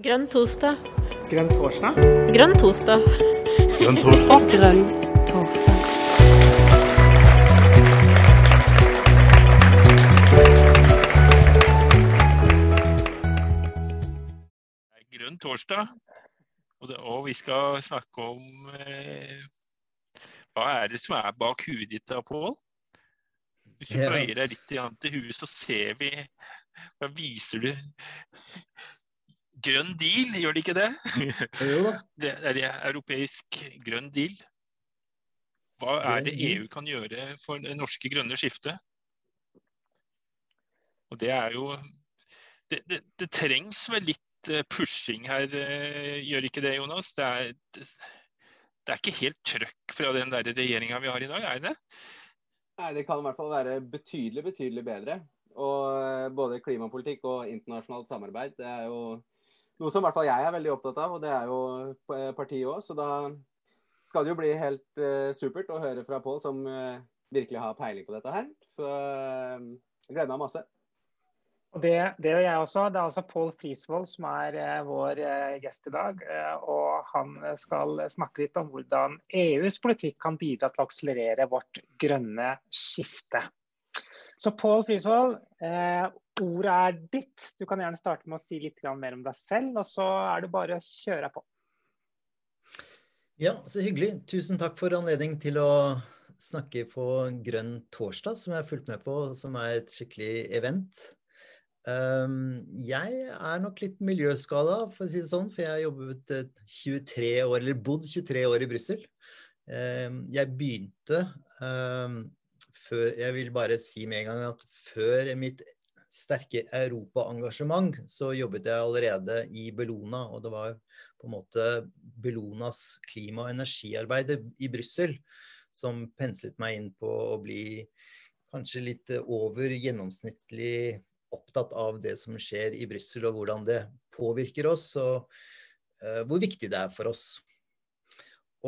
Grønn torsdag. Grønn torsdag? Grønn torsdag. Grønn torsdag. Grønn torsdag. Grønn torsdag. Og, det, og vi skal snakke om eh, hva er det som er bak huet ditt da, Pål? Hvis du bøyer deg litt til huet, så ser vi Hva viser du? Grønn deal, gjør det ikke det? Jo da. Det er det europeisk grønn deal. Hva er det EU kan gjøre for det norske grønne skiftet? Og det er jo Det, det, det trengs vel litt eh, pushing her, eh, gjør ikke det, Jonas? Det er, det, det er ikke helt trøkk fra den der regjeringa vi har i dag, er det? Nei, Det kan i hvert fall være betydelig, betydelig bedre. Og eh, både klimapolitikk og internasjonalt samarbeid det er jo noe som i hvert fall jeg er veldig opptatt av, og det er jo eh, partiet òg. Så da skal det jo bli helt uh, supert å høre fra Pål, som uh, virkelig har peiling på dette her. Så uh, jeg gleder meg masse. Og det, det gjør jeg også. Det er altså Pål Frisvold som er vår gjest i dag. og han skal snakke litt om hvordan EUs politikk kan bidra til å akselerere vårt grønne skifte. Så Pål Frisvold, ordet er ditt. Du kan gjerne starte med å si litt mer om deg selv, og så er det bare å kjøre på. Ja, så hyggelig. Tusen takk for anledning til å snakke på Grønn torsdag, som jeg har fulgt med på, som er et skikkelig event. Um, jeg er nok litt miljøskada, for å si det sånn, for jeg har jobbet eh, 23 år, eller bodd 23 år i Brussel. Um, jeg begynte um, før Jeg vil bare si med en gang at før mitt sterke europaengasjement, så jobbet jeg allerede i Bellona, og det var på en måte Bellonas klima- og energiarbeid i Brussel som penslet meg inn på å bli kanskje litt over gjennomsnittlig opptatt av det som skjer i Brussel, og hvordan det påvirker oss, og uh, hvor viktig det er for oss.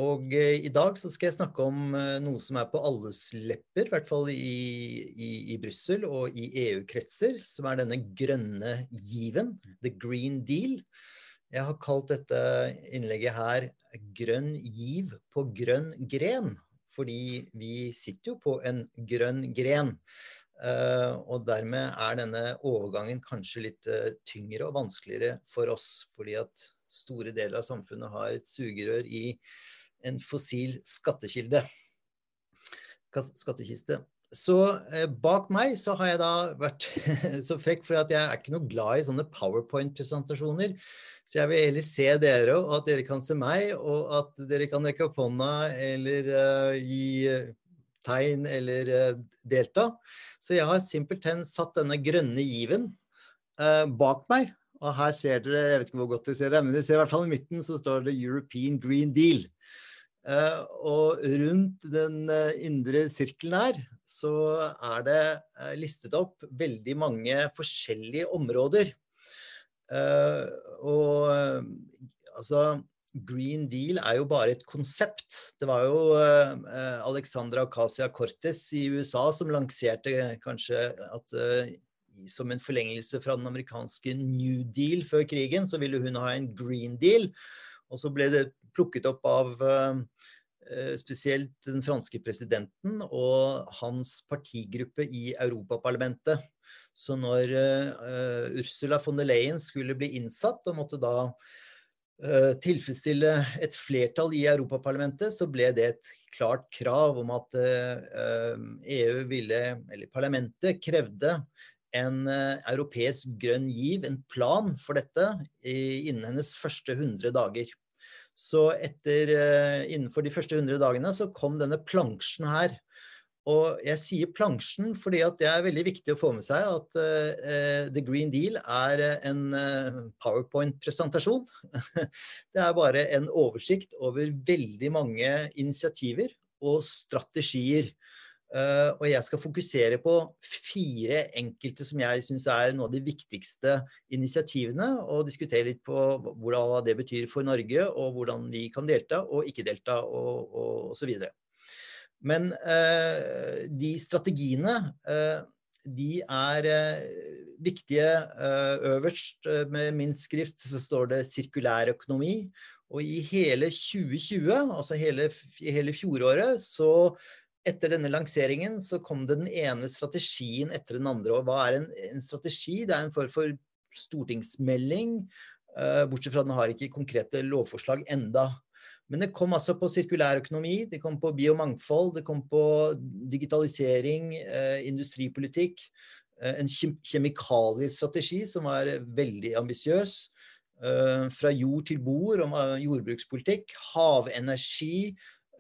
Og eh, i dag så skal jeg snakke om eh, noe som er på alles lepper, i hvert fall i, i, i Brussel og i EU-kretser, som er denne grønne given, the green deal. Jeg har kalt dette innlegget her 'Grønn giv på grønn gren', fordi vi sitter jo på en grønn gren. Uh, og dermed er denne overgangen kanskje litt uh, tyngre og vanskeligere for oss, fordi at store deler av samfunnet har et sugerør i en fossil skattekilde. Skattekiste. Så eh, bak meg så har jeg da vært så frekk, for at jeg er ikke noe glad i sånne powerpoint-presentasjoner. Så jeg vil heller se dere, og at dere kan se meg, og at dere kan rekke opp hånda eller uh, gi eh, tegn eller uh, delta. Så jeg har simpelthen satt denne grønne given uh, bak meg. Og her ser dere, jeg vet ikke hvor godt dere ser det, men dere ser i hvert fall i midten så står det European Green Deal. Eh, og rundt den eh, indre sirkelen her så er det eh, listet opp veldig mange forskjellige områder. Og altså Green Deal er jo bare et konsept. Det var jo Alexandra Acacia Cortez i USA som lanserte kanskje at som en forlengelse fra den amerikanske New Deal før krigen, så ville hun ha en Green Deal. Og så ble det plukket opp av eh, eh, spesielt den franske presidenten og hans partigruppe i Europaparlamentet. Så når eh, Ursula von der Leyen skulle bli innsatt og måtte da tilfredsstille et flertall i Europaparlamentet, så ble det et klart krav om at EU ville, eller parlamentet krevde en europeisk grønn giv, en plan for dette, innen hennes første 100 dager. Så etter, eh, innenfor de første 100 dagene så kom denne plansjen her. Og jeg sier plansjen fordi det er veldig viktig å få med seg at uh, The Green Deal er eh, en PowerPoint-presentasjon. det er bare en oversikt over veldig mange initiativer og strategier. Eh, og jeg skal fokusere på fire enkelte som jeg syns er noe av de viktigste initiativene, og diskutere litt på hva det betyr for Norge, og hvordan vi kan delta og ikke delta, og, og, videre. Men uh, de strategiene uh, de er viktige. Øverst med min skrift så står det sirkulær økonomi. Og i hele 2020, altså hele, hele fjoråret, så etter denne lanseringen så kom det den ene strategien etter den andre. Og hva er en, en strategi? Det er en form for stortingsmelding, uh, bortsett fra at den har ikke konkrete lovforslag enda. Men det kom altså på sirkulær økonomi, det kom på biomangfold, det kom på digitalisering, uh, industripolitikk. Uh, en kjemikaliestrategi som var veldig ambisiøs. Fra jord til bord om jordbrukspolitikk. Havenergi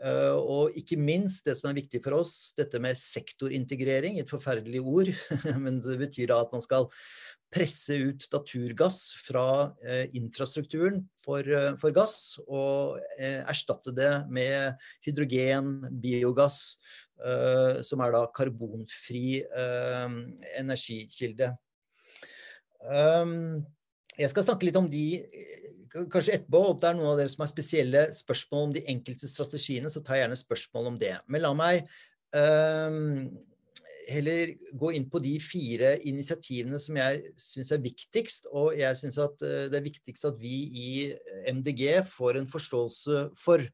og ikke minst det som er viktig for oss, dette med sektorintegrering. Et forferdelig ord, men det betyr da at man skal presse ut naturgass fra uh, infrastrukturen for, uh, for, gass, og erstatte det med hydrogen, biogass, som er da karbonfri energikilde. Jeg skal snakke litt om de kanskje etterpå, om det er noen av dere som har spesielle spørsmål om de enkelte strategiene, så ta gjerne spørsmål om det. Men la meg um, heller gå inn på de fire initiativene som jeg syns er viktigst. Og jeg syns at uh, det er viktigst at vi i MDG får en forståelse for.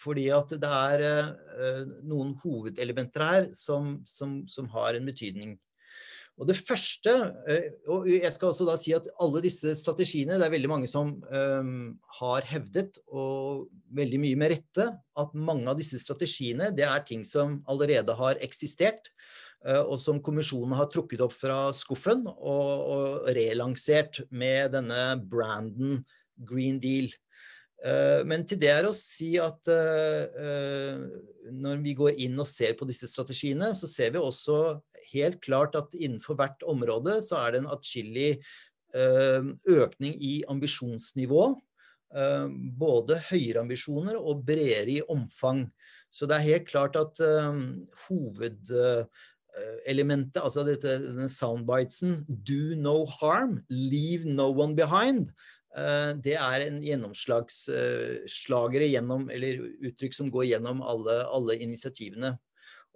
Fordi at det er uh, noen hovedelementer her som, som, som har en betydning. Og det første, eh, og jeg skal også da si at alle disse strategiene, det er veldig mange som um, har hevdet, og veldig mye med rette, at mange av disse strategiene det er ting som allerede har eksistert, uh, og som kommisjonen har trukket opp fra skuffen og, og relansert med denne branden Green Deal. Men til det er å si at når vi går inn og ser på disse strategiene, så ser vi også helt klart at innenfor hvert område så er det en atskillig eh, økning i ambisjonsnivå. Eh, både høyere ambisjoner og bredere i omfang. Så det er helt klart at uh, hovedelementet, altså dette, denne soundbitesen 'do no harm, leave no one behind', det er en gjennomslagsslagere gjennom, eller uttrykk som går gjennom alle, alle initiativene.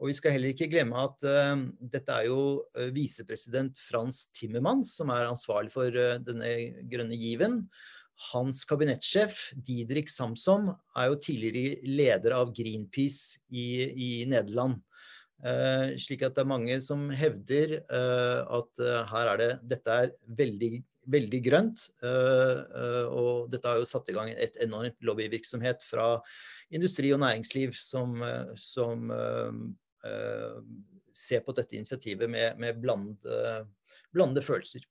Og vi skal heller ikke glemme at uh, dette er jo uh, visepresident Frans Timmermans som er ansvarlig for uh, denne grønne given. Hans kabinettsjef Didrik Samsom er jo tidligere leder av Greenpeace i, i Nederland. slik at det er mange som hevder at her er det Dette er veldig, veldig grønt. og dette har jo satt i gang et enormt lobbyvirksomhet fra industri og næringsliv som, som se på dette initiativet med, med blandede, blandede følelser.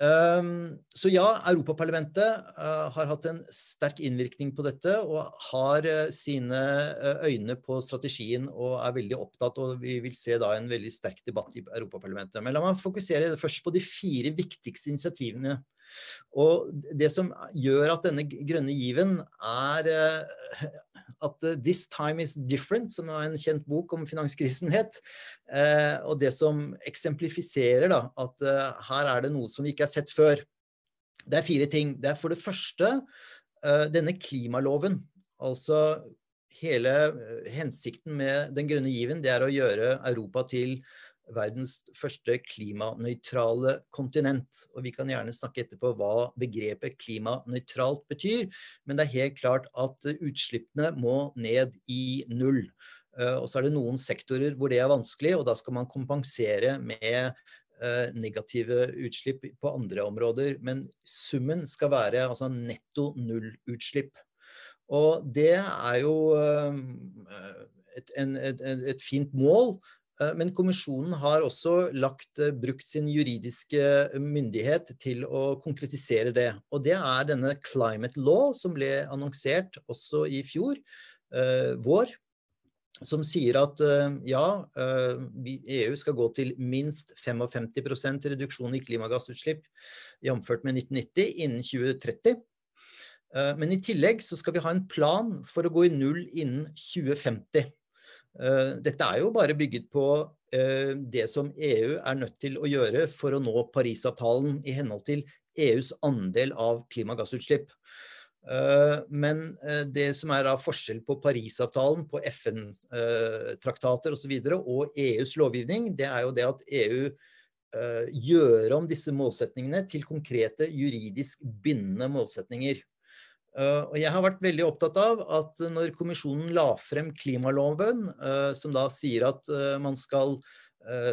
Um, så ja, Europaparlamentet uh, har hatt en sterk innvirkning på dette og har uh, sine uh, øyne på strategien og er veldig opptatt. Og vi vil se da en veldig sterk debatt i Europaparlamentet. Men la meg fokusere først på de fire viktigste initiativene. Og det som gjør at denne grønne given er at uh, 'This Time Is Different', som er en kjent bok om finanskrisen het, uh, og det som eksemplifiserer da, at uh, her er det noe som vi ikke har sett før. Det er fire ting. Det er for det første denne klimaloven. Altså hele hensikten med den grønne given, det er å gjøre Europa til verdens første klimanøytrale kontinent. Og vi kan gjerne snakke etterpå hva begrepet klimanøytralt betyr, men det er helt klart at utslippene må ned i null. Eh, og så er det noen sektorer hvor det er vanskelig, og da skal man kompensere med eh, negative utslipp på andre områder. Men summen skal være altså netto nullutslipp. Og det er jo et, et, et, et, fint mål, Eh, men kommisjonen har også lagt, eh, brukt sin juridiske myndighet til å konkretisere det. Og det er denne climate law som ble annonsert også i fjor eh, vår. Som sier at eh, ja, eh, EU skal gå til minst 55% reduksjon i klimagassutslipp, jf. med 1990, innen 2030. Eh, men i tillegg så skal vi ha en plan for å gå i null innen 2050. Eh, dette er jo bare bygget på eh, det som EU er nødt til å gjøre for å nå Parisavtalen i henhold til EUs andel av klimagassutslipp. Men det som er av forskjell på Parisavtalen, på FN-traktater osv. Og, og EUs lovgivning, det er jo det at EU gjør om disse målsetningene til konkrete juridisk bindende målsetninger. Uh, og jeg har vært veldig opptatt av at når kommisjonen la frem klimaloven, uh, som da sier at uh, man skal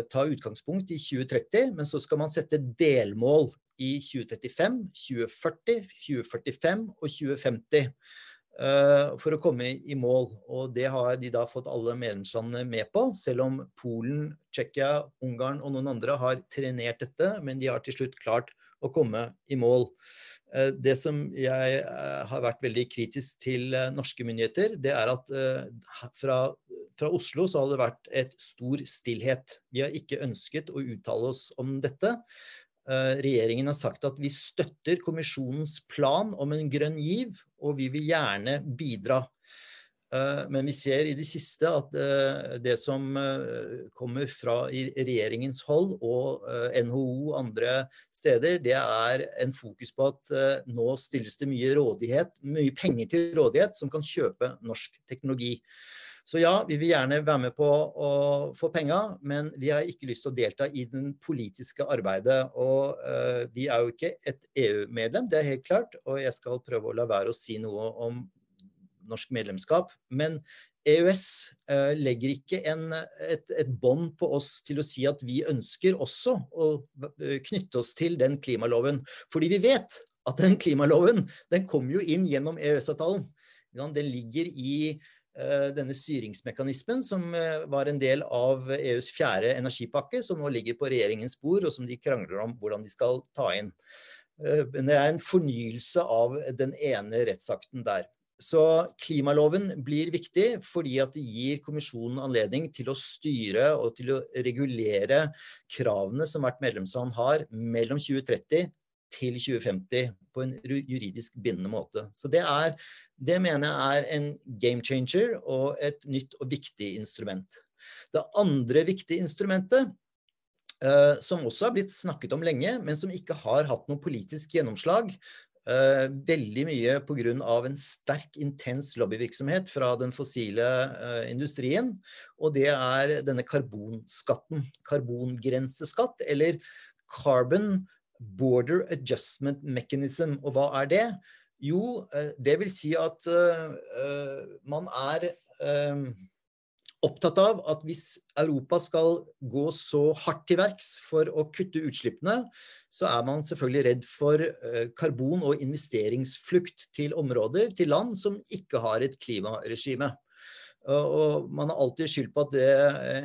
ta utgangspunkt i 2030, men så skal man sette delmål i 2035, 2040, 2045 og 2050 for å komme i mål. Og det har de da fått alle medlemslandene med på, selv om Polen, Tsjekkia, Ungarn og noen andre har trenert dette, men de har til slutt klart å komme i mål. Eh, det som jeg eh, har vært veldig kritisk til eh, norske myndigheter, det er at fra, fra, Oslo så har det vært et stor stillhet. Vi har ikke ønsket å uttale oss om dette. Regjeringen har sagt at vi støtter kommisjonens plan om en grønn giv, og vi vil gjerne bidra. Eh, men vi ser i det siste at eh, det som eh, kommer fra regjeringens hold og NHO og andre steder, det er en fokus på at nå stilles det mye rådighet, mye penger til rådighet som kan kjøpe norsk teknologi. Så ja, vi vil gjerne være med på å få penger, men vi har ikke lyst til å delta i den politiske arbeidet. Og uh, vi er jo ikke et EU-medlem, det er helt klart. Og jeg skal prøve å la være å si noe om norsk medlemskap. Men EØS eh, legger ikke en, et, et bånd på oss til å si at vi ønsker også å eh, knytte oss til den klimaloven. Fordi vi vet at den klimaloven den kommer jo inn gjennom EØS-avtalen. Den ligger i uh, denne styringsmekanismen som uh, var en del av EUs fjerde energipakke, som nå ligger på regjeringens bord, og som de krangler om hvordan de skal ta inn. Men det er en fornyelse av den ene rettsakten der. Så klimaloven blir viktig fordi at det gir kommisjonen anledning til å styre og til å regulere kravene som hvert medlemsland har mellom 2030 til 2050 på en juridisk bindende måte. Så det, er, det mener jeg er en game changer og et nytt og viktig instrument. Det andre viktige instrumentet Uh, som også har blitt snakket om lenge, men som ikke har hatt noe politisk gjennomslag, Uh, veldig mye pga. en sterk, intens lobbyvirksomhet fra den fossile uh, industrien. Og det er denne karbonskatten. Karbongrenseskatt, eller Carbon Border Adjustment Mechanism. Og hva er det? Jo, uh, det vil si at man er opptatt av at hvis Europa skal gå så hardt til verks for å kutte utslippene, så er man selvfølgelig redd for eh, karbon- og investeringsflukt til områder, til land som ikke har et klimaregime. Og man har alltid skyldt på at det,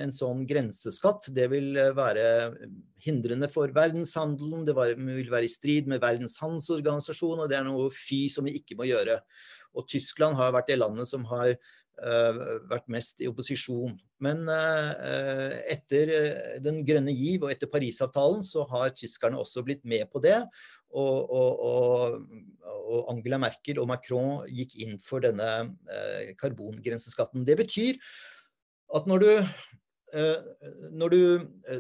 en sånn grenseskatt det vil være hindrende for verdenshandelen, det vil være i strid med Verdens handelsorganisasjon, og det er noe fy som vi ikke må gjøre. Og Tyskland har vært det landet som har Eh, vært mest i opposisjon. Men eh, etter eh, den grønne giv og etter Parisavtalen så har tyskerne også blitt med på det. Og, og, og Angela Merkel og Macron gikk inn for denne karbongrenseskatten. Det betyr at når du når du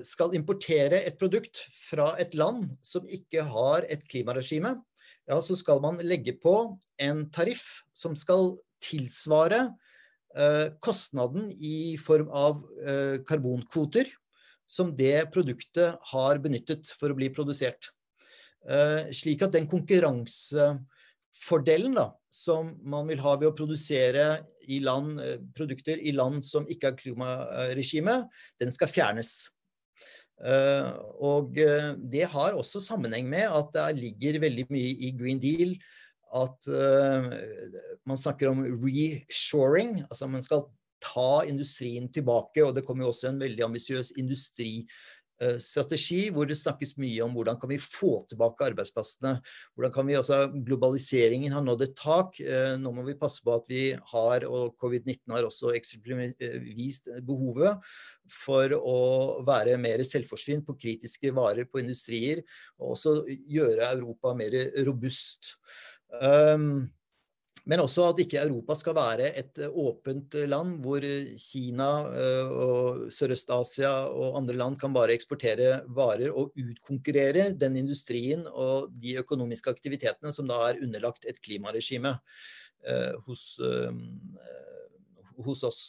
skal importere et produkt fra et land som ikke har et klimaregime, ja, så skal man legge på en tariff som skal tilsvare Eh, kostnaden i form av eh, karbonkvoter som det produktet har benyttet for å bli produsert. Eh, slik at den konkurransefordelen da, som man vil ha ved å produsere i land, produkter i land som ikke har klimaregime, den skal fjernes. Og det har også sammenheng med at det ligger veldig mye i Green Deal at uh, man snakker om reshoring. Altså man skal ta industrien tilbake. Og det kommer jo også en veldig ambisiøs industristrategi hvor det snakkes mye om hvordan kan vi få tilbake arbeidsplassene. Hvordan kan vi, altså Globaliseringen har nådd et tak. Uh, nå må vi passe på at vi har, og covid-19 har også vist behovet for å være mer selvforsynt på kritiske varer på industrier. Og også gjøre Europa mer robust. Men også at ikke Europa skal være et åpent land hvor Kina og Sørøst-Asia og andre land kan bare eksportere varer og utkonkurrere den industrien og de økonomiske aktivitetene som da er underlagt et klimaregime hos, hos oss.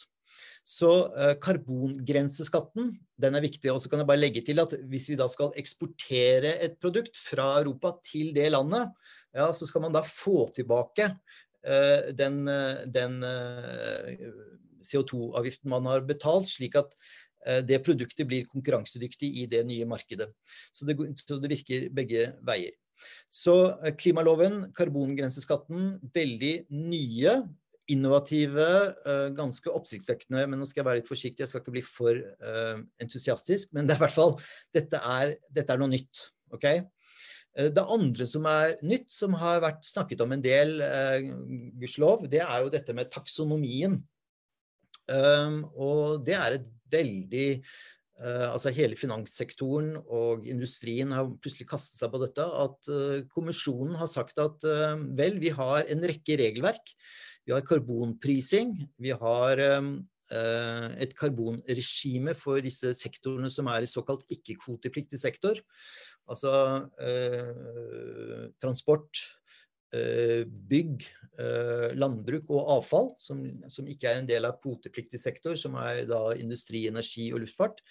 Så eh, karbongrenseskatten den er viktig. Og så kan jeg bare legge til at hvis vi da skal eksportere et produkt fra Europa til det landet, ja, så skal man da få tilbake eh, den, den eh, CO2-avgiften man har betalt, slik at eh, det produktet blir konkurransedyktig i det nye markedet. Så det, så det virker begge veier. Så eh, klimaloven, karbongrenseskatten, veldig nye innovative, eh, ganske oppsiktsvekkende. Men nå skal jeg være litt forsiktig, jeg skal ikke bli for entusiastisk. Men det er i hvert fall, dette er, dette er noe nytt. ok? Eh, det andre som er nytt, som har vært snakket om en del, eh, gudskjelov, det er jo dette med taksonomien. Um, og det er et veldig uh, Altså hele finanssektoren og industrien har plutselig kastet seg på dette. At uh, kommisjonen har sagt at vel, vi har en rekke regelverk vi har karbonprising. Vi har eh, et karbonregime for disse sektorene som er i såkalt ikke-kvotepliktig sektor. Altså eh, transport, eh, bygg, eh, landbruk og avfall, som, som, ikke er en del av kvotepliktig sektor, som er da industri, energi og luftfart.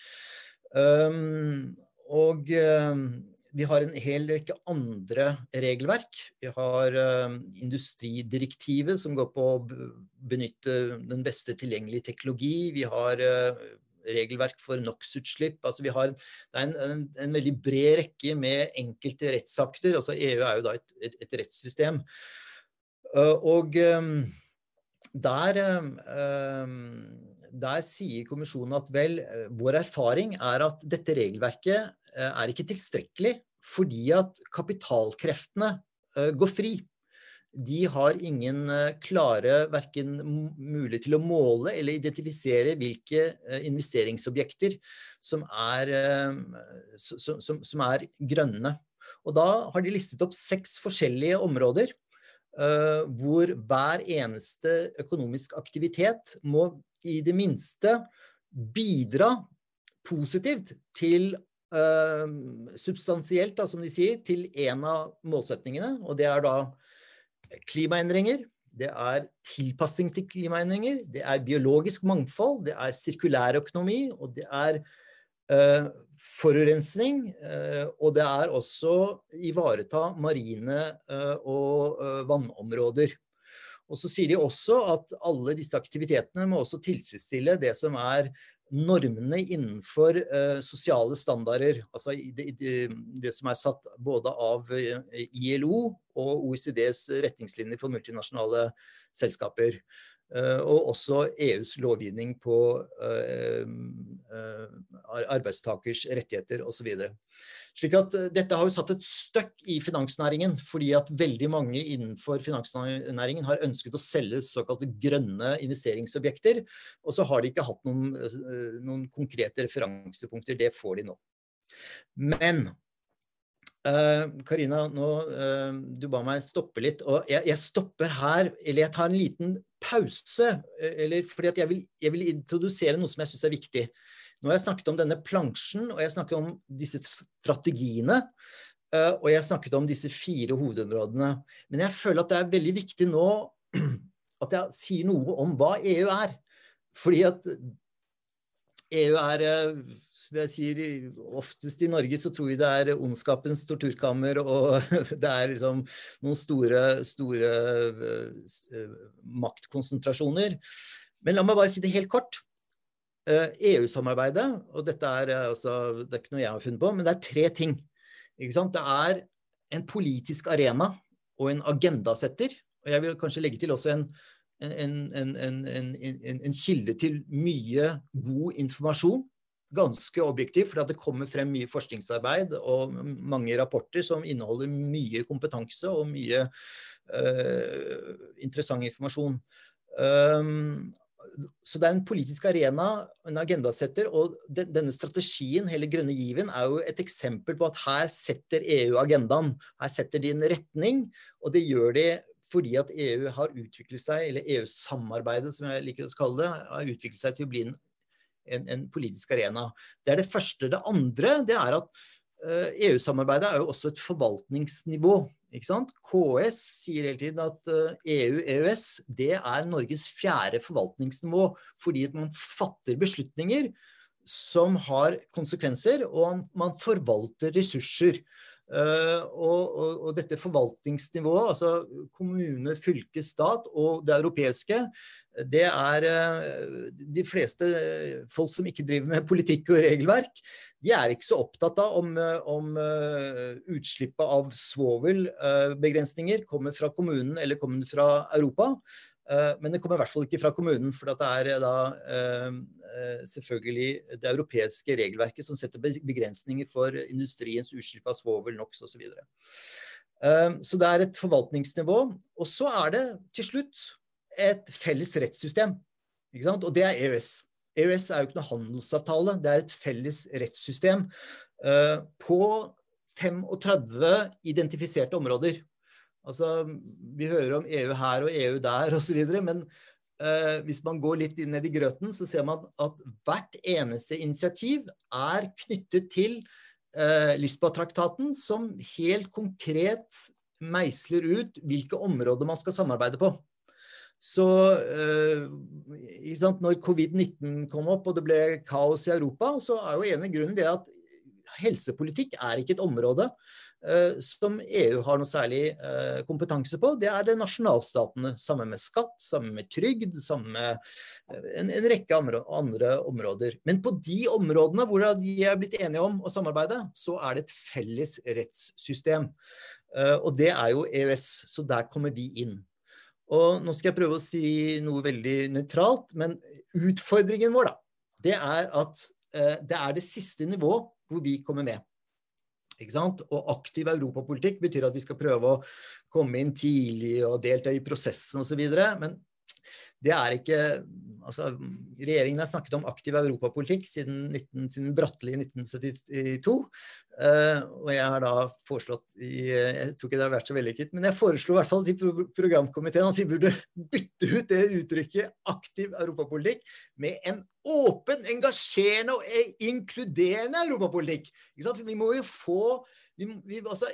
Um, og um, vi har en hel rekke andre regelverk. Vi har uh, industridirektivet, som går på å benytte den beste tilgjengelige teknologi. Vi har uh, regelverk for NOx-utslipp. Altså det er en, en, en, veldig bred rekke med enkelte rettsakter. Altså EU er jo da et, et, et rettssystem. Uh, og um, der der sier kommisjonen at vel, vår erfaring er at dette regelverket er ikke tilstrekkelig fordi at kapitalkreftene eh, går fri. De har ingen eh, klare verken mulighet til å måle eller identifisere hvilke investeringsobjekter som er, som, som er grønne. Og da har de listet opp seks forskjellige områder hvor hver eneste økonomisk aktivitet må i det minste bidra positivt til uh, substansielt, da, som de sier, til en av målsetningene. Og det er da klimaendringer. Det er tilpassing til klimaendringer, det er biologisk mangfold, det er sirkulær økonomi, og det er uh, forurensning. Uh, og det er også ivareta marine uh, og vannområder. Og så sier de også at alle disse aktivitetene må også tilfredsstille det som er normene innenfor uh, sosiale standarder. Altså det, som er satt både av uh, ILO og OECDs retningslinjer for multinasjonale selskaper. Uh, og også EUs lovgivning på arbeidstakers rettigheter osv. Slik at Dette har jo satt et støkk i finansnæringen, fordi at veldig mange innenfor finansnæringen har ønsket å selge såkalte grønne investeringsobjekter, og så har de ikke hatt noen, eh, noen konkrete referansepunkter. Det får de nå. Men Karina, nå, uh, du ba meg stoppe litt. Og jeg, jeg, stopper her, eller jeg tar en liten pause. Eller, fordi jeg vil, jeg vil introdusere noe som jeg syns er viktig. Nå har jeg snakket om denne plansjen, og jeg snakket om disse strategiene. Eh, og jeg snakket om disse fire hovedområdene. Men jeg føler at det er veldig viktig nå at jeg sier noe om hva EU er. Fordi at EU er eh, jeg sier, Oftest i Norge så tror vi det er ondskapens torturkammer, og det er liksom noen store, store eh, maktkonsentrasjoner. Men la meg bare si det helt kort. EU-samarbeidet, eh, e og dette er, eh, altså, det er ikke noe jeg har funnet på, men det er tre ting. Det er en politisk arena og en agendasetter. Og jeg vil kanskje legge til også en, en, en, en kilde til mye god informasjon. Ganske objektiv, for det kommer frem mye forskningsarbeid og mange rapporter som inneholder mye kompetanse og mye uh, interessant informasjon. Um, så det er en politisk arena, en agendasetter, og denne strategien, hele grønne given, er jo et eksempel på at her setter EU agendaen. Her setter de en retning, og det gjør de fordi at EU har utviklet seg, eller EU-samarbeidet som jeg liker å kalle det, har utviklet seg til å bli en, en, en politisk arena. Det er det første. Det andre det er at EU-samarbeidet er jo også et forvaltningsnivå. KS sier hele tiden at EU-EØS det er Norges fjerde forvaltningsnivå, fordi at man fatter beslutninger som har konsekvenser, og man forvalter ressurser. Uh, og, og, og, dette forvaltningsnivået, altså kommune, fylke, stat og det europeiske, det er uh, de fleste folk som ikke driver med politikk og regelverk, de er ikke så opptatt av om, om uh, utslippet av svovelbegrensninger kommer fra kommunen eller kommer fra Europa. Eh, men det kommer i hvert fall ikke fra kommunen, for det er eh, da eh, selvfølgelig det europeiske regelverket som setter begrensninger for industriens utslipp av svovel, NOx osv. Så, videre. så det er et forvaltningsnivå. Og så er det til slutt et felles rettssystem. Og det er EØS. EØS er jo ikke noe handelsavtale, det er et felles rettssystem på 35 identifiserte områder. Altså, vi hører om EU her og EU der osv., men eh, hvis man går litt ned i grøten, så ser man at hvert eneste initiativ er knyttet til eh, Lisboa-traktaten, som helt konkret meisler ut hvilke områder man skal samarbeide på. Så eh, når covid-19 kom opp og det ble kaos i Europa, så er jo ene grunnen det at helsepolitikk er ikke et område Eh, som EU har noe særlig eh, kompetanse på. Det er det nasjonalstatene. Sammen med skatt, sammen med trygd, sammen med eh, en, en rekke andre, andre, områder. Men på de områdene hvor de er blitt enige om å samarbeide, så er det et felles rettssystem. Og det er jo EØS, så der kommer vi inn. Og nå skal jeg prøve å si noe veldig nøytralt, men utfordringen vår, da, det er at det er det siste nivået hvor vi kommer med. Og aktiv europapolitikk betyr at vi skal prøve å komme inn tidlig og delta i prosessen osv. Men det er ikke altså, Regjeringen har snakket om aktiv europapolitikk siden, 19, siden Bratteli i 1972. Uh, eh, og jeg har da foreslått i, Jeg tror ikke det har vært så vellykket, men jeg foreslo i hvert fall til programkomiteen at vi burde bytte ut det uttrykket 'aktiv europapolitikk' med en åpen, engasjerende og inkluderende europapolitikk. Vi må jo få vi, vi, altså,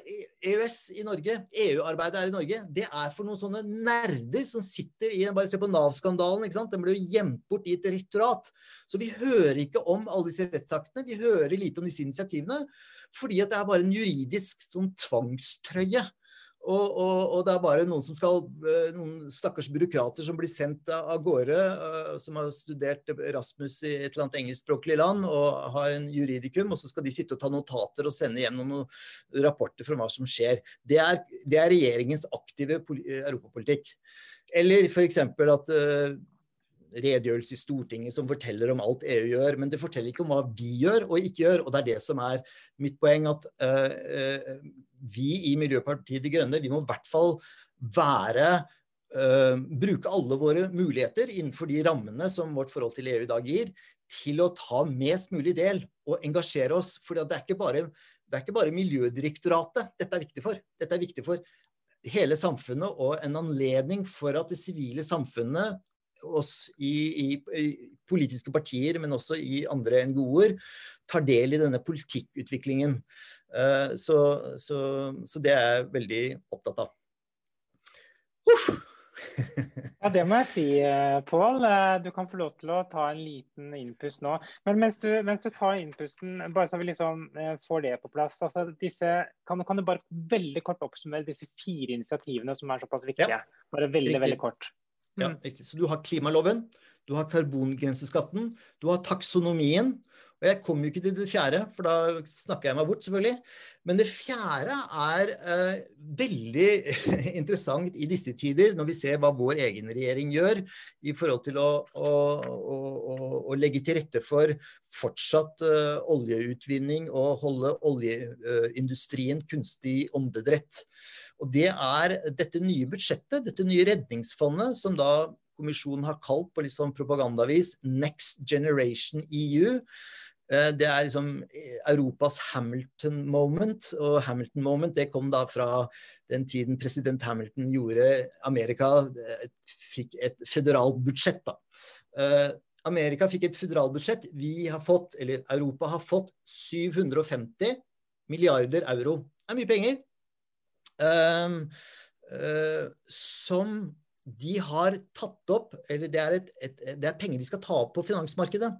EØS i Norge, EU-arbeidet er i Norge, det er for noen sånne nerder som sitter i Bare se på Nav-skandalen. ikke sant? Den ble jo gjemt bort i et direktorat. Så vi hører ikke om alle disse rettsaktene. Vi hører lite om disse initiativene. Fordi at det er bare en juridisk sånn tvangstrøye og, og, og, det er bare noen som skal, eh, noen stakkars byråkrater som blir sendt av gårde, uh, som har studert Rasmus i et eller annet engelskspråklig land og har en juridikum, og så skal de sitte og ta notater og sende hjem noen rapporter fra hva som skjer. Det er, det er regjeringens aktive europapolitikk. Eller f.eks. at redegjørelse i Stortinget som forteller om alt EU gjør, men det forteller ikke om hva vi gjør og ikke gjør. Og det er det som er mitt poeng, at uh, vi i Miljøpartiet De Grønne vi må i hvert fall være uh, Bruke alle våre muligheter innenfor de rammene som vårt forhold til EU i dag gir, til å ta mest mulig del og engasjere oss. For det er ikke bare, det er ikke bare Miljødirektoratet dette er viktig for. Dette er viktig for hele samfunnet og en anledning for at det sivile samfunnet oss i, i, i, politiske partier, men også i andre NGO-er, tar del i denne politikkutviklingen. Uh, så, så, så, det er jeg veldig opptatt av. Uff. ja, det må jeg si, eh, Pål. Eh, du kan få lov til å ta en liten innpust nå. Men mens du, mens du tar innpusten, bare så vi liksom får det på plass. Altså, disse, kan, kan, du bare veldig kort oppsummere disse fire initiativene som er såpass viktige? Ja. Bare veldig, Riktig. veldig kort. Ja, mm. riktig. Så du har klimaloven, du har karbongrenseskatten, du har taksonomien. Og jeg kommer jo ikke til det fjerde, for da snakker jeg meg bort, selvfølgelig. Men det fjerde er eh, veldig interessant i disse tider, når vi ser hva vår egen regjering gjør i forhold til å, å, å, å legge til rette for fortsatt uh, oljeutvinning og holde oljeindustrien kunstig åndedrett. Og det er dette nye budsjettet, dette nye redningsfondet, som da kommisjonen har kalt på litt sånn propagandavis Next Generation EU. Eh, det er liksom Europas Hamilton moment. Og Hamilton moment det kom da fra den tiden president Hamilton gjorde Amerika fikk et føderalt budsjett. da. Amerika fikk et føderalbudsjett. Vi har fått, eller Europa har fått 750 milliarder euro. Det er mye penger. Um, uh, som de har tatt opp Eller det er, et, et, det er, penger de skal ta opp på finansmarkedet.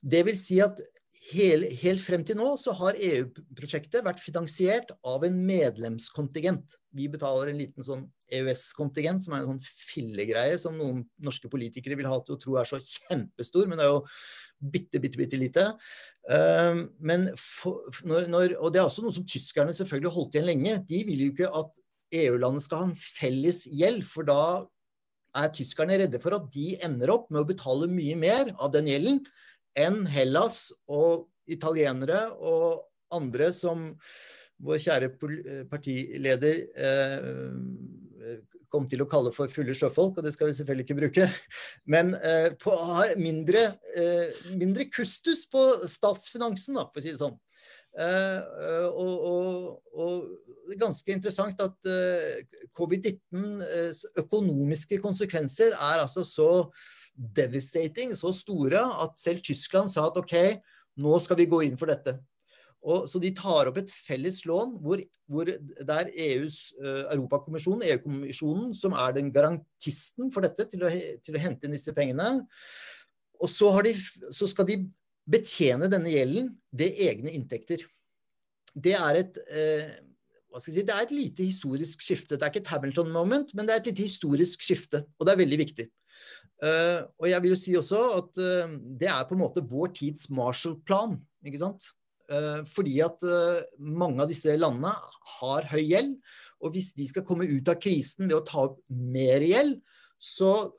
Det vil si at Helt, helt frem til nå så har EU-prosjektet vært finansiert av en medlemskontingent. Vi betaler en liten sånn EØS-kontingent, som er en sånn fillegreie som noen norske politikere vil ha til å tro er så kjempestor, men det er jo bitte, bitte, bitte lite. Uh, men for, når, når, og det er også noe som tyskerne selvfølgelig holdt igjen lenge. De vil jo ikke at EU-landet skal ha en felles gjeld, for da er tyskerne redde for at de ender opp med å betale mye mer av den gjelden enn Hellas og italienere og andre som vår kjære partileder eh, kom til å kalle for fulle sjøfolk, og det skal vi selvfølgelig ikke bruke. Men eh, på, har mindre, eh, mindre, kustus på statsfinansen, da, for å si det sånn. Eh, og, og, og, det er ganske interessant at eh, covid-19s økonomiske konsekvenser er altså så devastating, så store, at selv Tyskland sa at OK, nå skal vi gå inn for dette. Og, så de tar opp et felles lån hvor, hvor det er EUs uh, Europakommisjon, EU-kommisjonen, som er den garantisten for dette, til å, til å, hente inn disse pengene. Og så, de, så, skal de betjene denne gjelden ved egne inntekter. Det er et eh, si, det er et lite historisk skifte. Det er ikke et Hamilton-moment, men det er et lite historisk skifte. Og det er veldig viktig. Uh, og jeg vil jo si også at uh, det er på en måte vår tids Marshall-plan. ikke sant? Uh, fordi at mange av disse landene har høy gjeld. Og hvis de skal komme ut av krisen ved å ta opp mer gjeld, så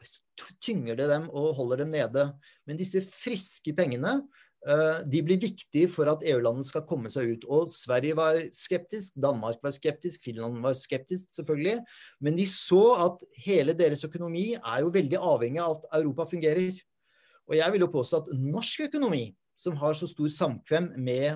tynger det dem og holder dem nede. Men disse friske pengene Eh, de blir viktige for at EU-landene skal komme seg ut. Og Sverige var skeptisk, Danmark var skeptisk, Finland var skeptisk, selvfølgelig. Men de så at hele deres økonomi er jo veldig avhengig av at Europa fungerer. Og jeg vil jo påstå at norsk økonomi, som har så stor samkvem med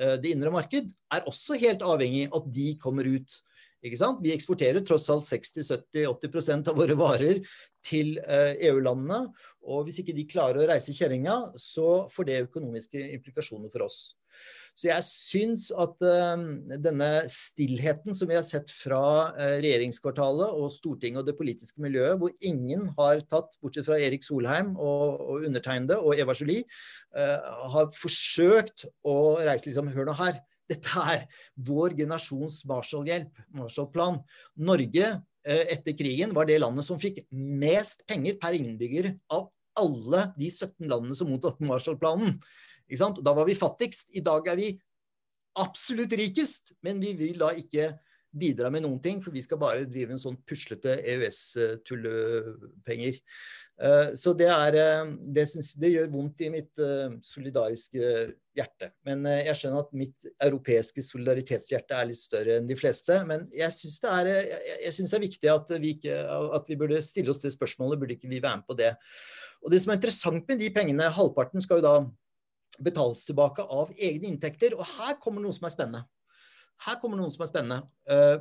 eh, det indre marked, er også helt avhengig av at de kommer ut vi eksporterer tross alt 60-70-80% av våre varer til eh, EU-landene. Og hvis ikke de klarer å reise kjerringa, så får det økonomiske implikasjoner for oss. Så jeg syns at uh, denne stillheten som vi har sett fra uh, regjeringskvartalet og Stortinget og det politiske miljøet, hvor ingen har tatt, bortsett fra Erik Solheim og, og undertegnede og Eva Jolie, har forsøkt å reise liksom Hør nå her. Dette er vår generasjons Marshall-hjelp, Marshall-plan. Norge eh, etter krigen var det landet som fikk mest penger per innbygger av alle de 17 landene som mottok Marshall-planen. Da var vi fattigst. I dag er vi absolutt rikest, men vi vil da ikke bidra med noen ting, for vi skal bare drive en sånn puslete EØS-tullepenger. Eh, så det, er, eh, det, synes, det, gjør vondt i mitt eh, solidariske hjerte. Men jeg skjønner at mitt europeiske solidaritetshjerte er litt større enn de fleste. Men jeg syns det, det, er viktig at vi, ikke, at vi burde stille oss det spørsmålet. Burde ikke vi være med på det? Og Det som er interessant med de pengene, halvparten skal jo da betales tilbake av egne inntekter. Og her kommer noe som er spennende. Her kommer noen som er spennende.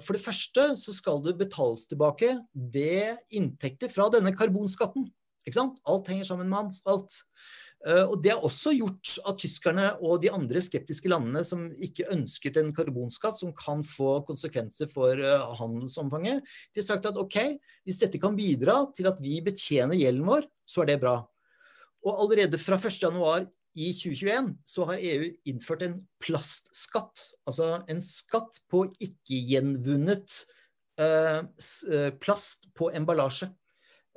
For det første så skal det betales tilbake ved inntekter fra denne karbonskatten. Ikke sant? Alt henger sammen med alt. Uh, og Det har også gjort at tyskerne og de andre skeptiske landene som ikke ønsket en karbonskatt som kan få konsekvenser for uh, handelsomfanget, de har sagt at ok, hvis dette kan bidra til at vi betjener gjelden vår, så er det bra. Og allerede fra 1.1 i 2021 så har EU innført en plastskatt. Altså en skatt på ikke-gjenvunnet uh, plast på emballasje.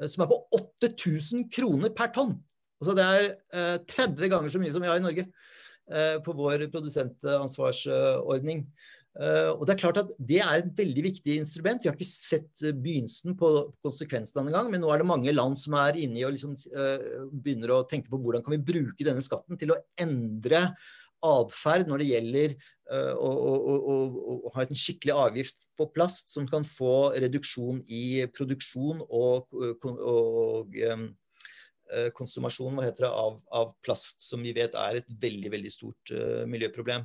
Eh, som er på 8000 kroner per tonn. Altså det er eh, 30 ganger så mye som vi har i Norge eh, på vår produsentansvarsordning. Og Det er klart at det er et veldig viktig instrument. Vi har ikke sett begynnelsen på konsekvensene engang, men nå er det mange land som er inne i og liksom, begynner å tenke på hvordan kan vi bruke denne skatten til å endre atferd når det gjelder uh, å, ha en skikkelig avgift på plast som kan få reduksjon i produksjon og, og um, konsumasjon av, av, plast, som vi vet er et veldig veldig stort miljøproblem.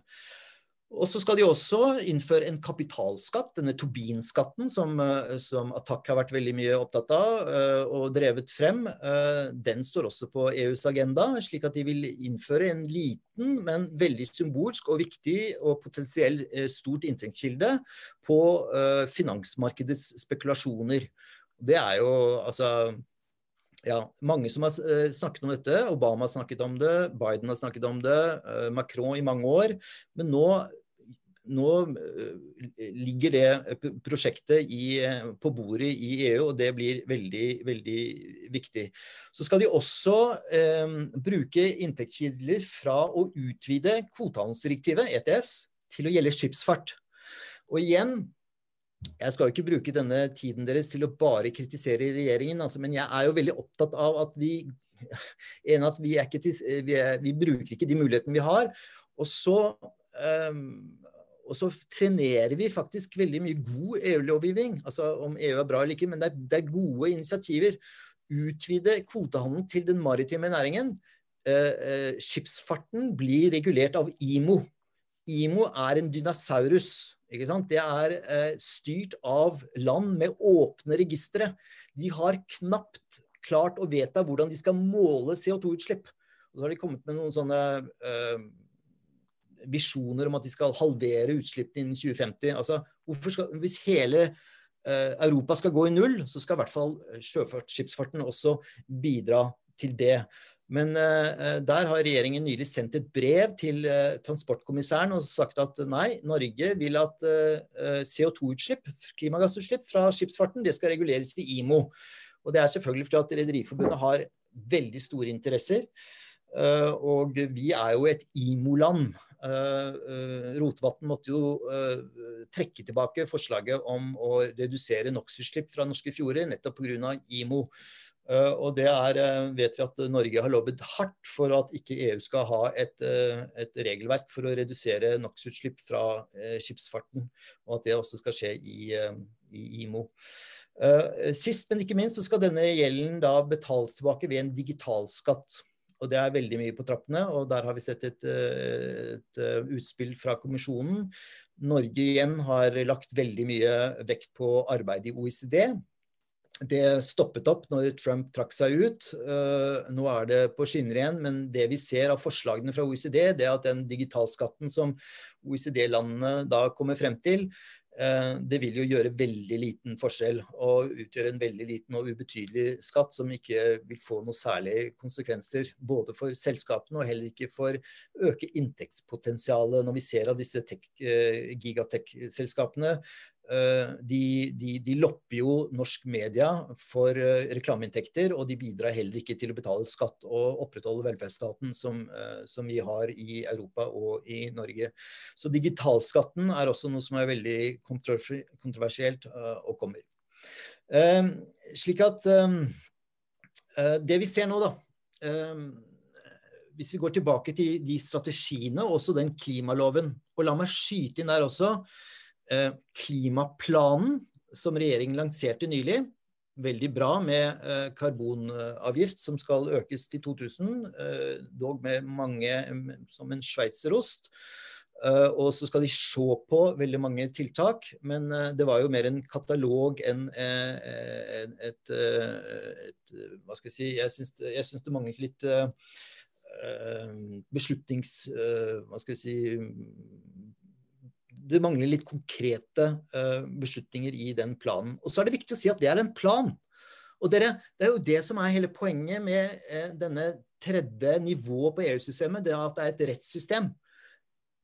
Og så skal de også innføre en kapitalskatt, denne Tobin-skatten som, eh, som, Attac har vært veldig mye opptatt av uh, og drevet frem. Uh, den står også på EUs agenda, slik at de vil innføre en liten, men veldig symbolsk og viktig og potensielt uh, stort inntektskilde på finansmarkedets spekulasjoner. Det er jo altså ja, mange som har snakket om dette. Obama har snakket om det, Biden har snakket om det, Macron i mange år. Men nå nå eh, ligger det prosjektet i, eh, på bordet i EU, og det blir veldig, veldig viktig. Så skal de også eh, bruke inntektskilder fra å utvide kvotehandelsdirektivet, ETS, til å gjelde skipsfart. Og igjen, jeg skal jo ikke bruke denne tiden deres til å bare kritisere regjeringen, altså, men jeg er jo veldig opptatt av at vi en at vi, til, vi, er, vi bruker ikke de mulighetene vi har. Og så um, og så trenerer vi faktisk veldig mye god EU-lovgivning. Altså om EU er bra eller ikke, men det er, det er gode initiativer. Utvide kvotehandelen til den maritime næringen. Eh, eh, skipsfarten blir regulert av IMO. IMO er en dynasaurus. Det er eh, styrt av land med åpne registre. De har knapt klart å vedta hvordan de skal måle CO2-utslipp. Og så har de kommet med noen sånne visjoner om at de skal halvere utslippene innen 2050. Altså, skal, hvis hele uh, Europa skal gå i null, så skal i hvert fall sjøfartsskipsfarten også bidra til det. Men uh, der har regjeringen nylig sendt et brev til uh, transportkommissæren og sagt at nei, Norge vil at CO2-utslipp, klimagassutslipp fra skipsfarten, det skal reguleres i IMO. Og det er selvfølgelig fordi at Rederiforbundet har veldig store interesser. Og vi er jo et IMO-land. Eh, eh, Rotevatn måtte jo eh, trekke tilbake forslaget om å redusere NOx-utslipp fra norske fjorder, nettopp pga. IMO. Og det er, vet vi at Norge har lobbet hardt for at ikke EU skal ha et, et regelverk for å redusere NOx-utslipp fra skipsfarten, og at det også skal skje i, i IMO. Sist, men ikke minst, så skal denne gjelden da betales tilbake ved en digitalskatt. Og det er veldig mye på trappene. Og der har vi sett et, eh, et, eh, utspill fra kommisjonen. Norge igjen har lagt veldig mye vekt på arbeidet i OECD. Det stoppet opp når Trump trakk seg ut. Eh, nå er det på skinner igjen, men det vi ser av forslagene fra OECD, det er at den digitalskatten som OECD-landene da kommer frem til, det vil jo gjøre veldig liten forskjell og utgjøre en veldig liten og ubetydelig skatt som ikke vil få noen særlige konsekvenser både for selskapene og heller ikke for øke inntektspotensialet. Når vi ser av disse eh, gigatech-selskapene Eh, de, de, de, lopper jo norsk media for eh, reklameinntekter, og de bidrar heller ikke til å betale skatt og opprettholde velferdsstaten som, eh, som, vi har i Europa og i Norge. Så digitalskatten er også noe som er veldig kontroversielt og kommer. Slik at det vi ser nå, da hvis vi går tilbake til de strategiene, også den klimaloven. Og la meg skyte inn der også. Eh, klimaplanen som regjeringen lanserte nylig, veldig bra med eh, karbonavgift som skal økes til 2000, eh, dog med mange som en sveitserost. Og så skal de se på veldig mange tiltak, men det var jo mer en katalog enn et, et, et, Hva skal jeg si jeg syns det manglet litt beslutnings... Hva skal jeg si det mangler litt konkrete uh, beslutninger i den planen. Og så er det viktig å si at det er en plan. Og dere, Det er jo det som er hele poenget med uh, denne tredje nivået på EU-systemet, det er at det er et rettssystem.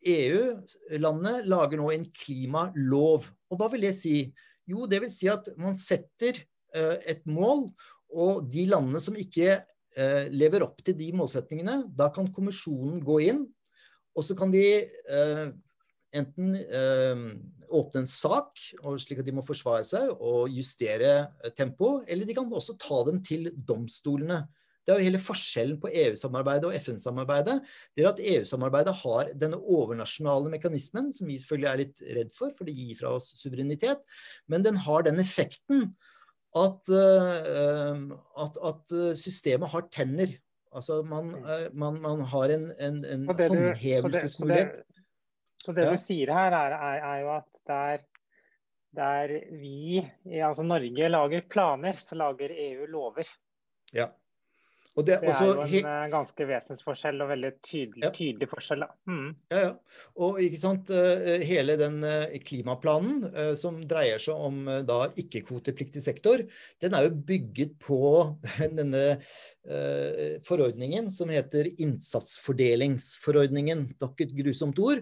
EU-landet lager nå en klimalov. Og hva vil det si? Jo, det vil si at man setter uh, et mål, og de landene som ikke lever opp til de målsettingene, da kan kommisjonen gå inn, og så kan de enten eh, åpne en sak slik at de må forsvare seg og justere eh, tempo, eller de kan også ta dem til domstolene. Det er jo hele forskjellen på EU-samarbeidet og FN-samarbeidet. Det er at EU-samarbeidet har denne overnasjonale mekanismen, som vi selvfølgelig er litt redd for, for det gir fra oss suverenitet. Men den har den effekten at, uh, at, at, systemet har tenner. Altså man, uh, man, man har en, en, en håndhevelsesmulighet. Så det, ja. du sier her, er, er, er jo at der, der vi, altså Norge, lager planer, så lager EU lover. Ja. Det, det, er jo en he eh, ganske vesensforskjell og veldig tydelig, ja. tydelig forskjell. Mm. Ja, ja. Og ikke sant, eh, hele den eh, klimaplanen som dreier seg om da ikke-kvotepliktig sektor, den er jo bygget på denne forordningen som heter innsatsfordelingsforordningen. Nok et grusomt ord,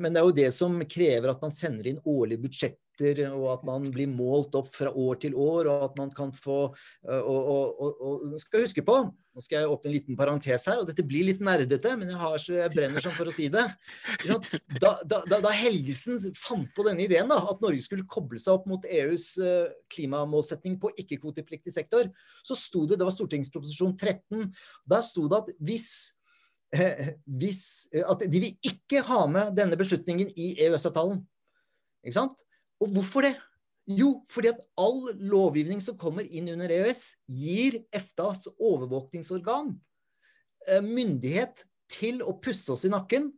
men det er jo det som krever at man sender inn årlig budsjett etter, og at man blir målt opp fra år til år, og at man kan få og, og, skal huske på, nå skal jeg åpne en liten parentes her, og dette blir litt nerdete, men jeg, har jeg brenner sånn for å si det. Da, da, da Helgesen fant på denne ideen, da, at Norge skulle koble seg opp mot EUs klimamålsetning på ikke-kvotepliktig sektor, så sto det, det var stortingsproposisjon 13, der sto det at hvis hvis, at de vil ikke ha med denne beslutningen i EØS-avtalen. Ikke sant? Og hvorfor det? Jo, fordi at all lovgivning som kommer inn under EØS, gir EFTAs overvåkningsorgan eh, myndighet til å puste oss i nakken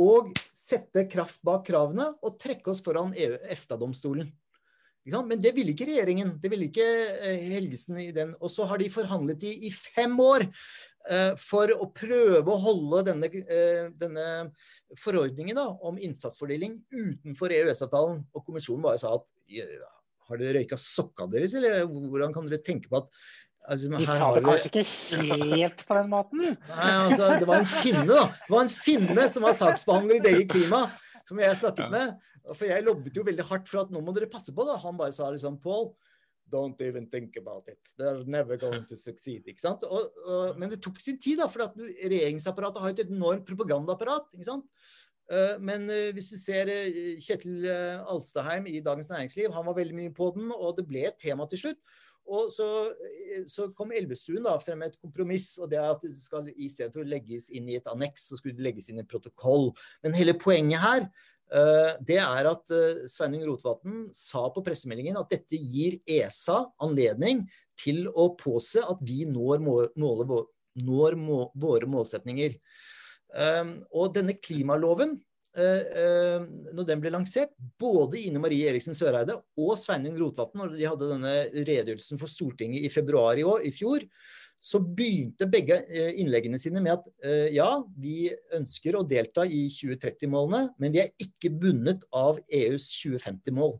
og sette kraft bak kravene og trekke oss foran e EFTA-domstolen. Men det ville ikke regjeringen. Det ville ikke eh, Helgesen i den. Og så har de forhandlet i, i fem år for å prøve å holde denne, eh, denne forordningen da, om innsatsfordeling utenfor EØS-avtalen. Og kommisjonen bare sa at har dere røyka sokka deres, eller hvordan kan dere tenke på at Altså, de sa det kanskje ikke helt på den måten? Nei, altså, det var en finne da. Det var en finne som var saksbehandler i DG Klima, som jeg snakket med. For jeg lobbet jo veldig hardt for at nå må dere passe på. da. Han bare sa liksom Pål, Don't even think about it. They're never going to succeed. ikke sant? Og, og, men det tok sin tid, da, for regjeringsapparatet har et enormt propagandaapparat. ikke sant? Uh, men uh, hvis du ser uh, Kjetil Alstaheim i Dagens Næringsliv, han var veldig mye på den, og det ble et tema til slutt. Og så, så kom Elvestuen da frem med et kompromiss, og det er at det skal i stedet for å legges inn i et anneks, så skulle det legges inn i en protokoll. Men hele poenget her Eh, det er at eh, Sveinung Rotevatn sa på pressemeldingen at dette gir ESA anledning til å påse at vi når, måle, når må, våre målsetninger. Eh, og denne klimaloven, når den ble lansert, både Ine Marie Eriksen Søreide og Sveinung Rotevatn, når de hadde denne redegjørelsen for Stortinget i februar i, år, i fjor, så begynte begge eh, innleggene sine med at eh, ja, vi ønsker å delta i 2030-målene, men vi er ikke bundet av EUs 2050-mål.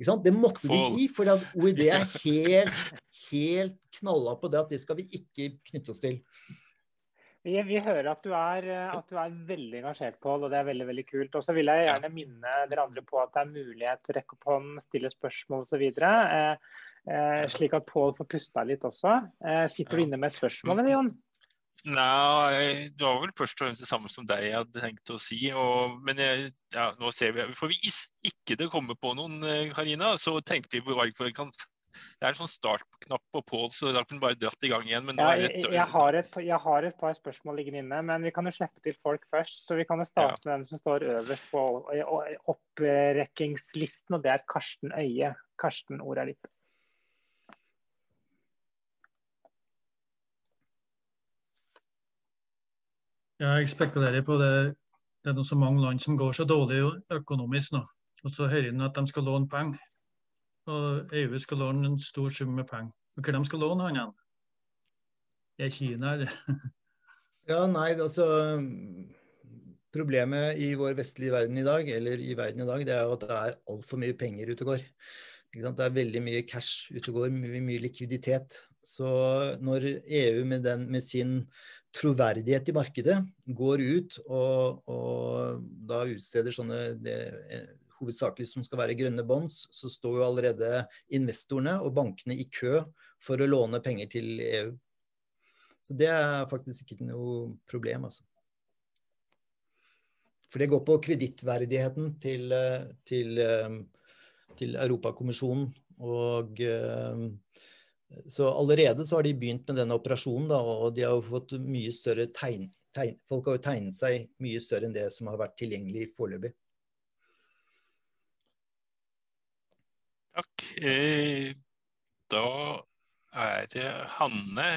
Det måtte de si, for OED er helt, helt knalla på det at det skal vi ikke knytte oss til. Vi, vi hører at du, er, at du, er, veldig engasjert, Pål, og det er veldig veldig kult. Og så vil jeg gjerne minne dere andre på at det er mulighet til å rekke opp hånden, stille spørsmål osv. Eh, Eh, slik at Pål får pusta litt også. Eh, sitter du inne med et spørsmål, eller, Jon? Nei, det var vel først og fremst det samme som deg jeg hadde tenkt å si. Og, men jeg, ja, nå ser vi, For hvis ikke det kommer på noen, eh, Karina, så tenkte vi på for det er en sånn startknapp på Pål, så da kunne du bare dratt i gang igjen. Ja, jeg, jeg, har et, jeg, har et, par spørsmål liggende inne, men vi kan jo slippe til folk først. Så vi kan jo starte ja. med den som står øverst på opprekkingslisten, og det er Karsten Øie. Karsten, ordet er ditt. Jeg spekulerer på det. Det er noe så mange land som går så dårlig økonomisk nå. Og så hører en at de skal låne penger. Og EU skal låne en stor sum med penger. Og hva de skal låne han igjen? Er Kina, eller? ja, nei, altså Problemet i vår vestlige verden i dag, eller i verden i dag, det er jo at det er altfor mye penger ute og går. Det er veldig mye cash ute og går, mye, mye likviditet. Så når EU med, den, med sin troverdighet i markedet går ut og, og da utsteder sånne det, hovedsakelig som skal være grønne bonds, så står jo allerede investorene og bankene i kø for å låne penger til EU. Så det er faktisk ikke noe problem, altså. For det går på kredittverdigheten til, til, til Europakommisjonen og så allerede så har de begynt med denne operasjonen, da, og de har jo fått mye større tegn, tegn, Folk har jo tegnet seg mye større enn det som har vært tilgjengelig foreløpig. Takk. Eh, da er det Hanne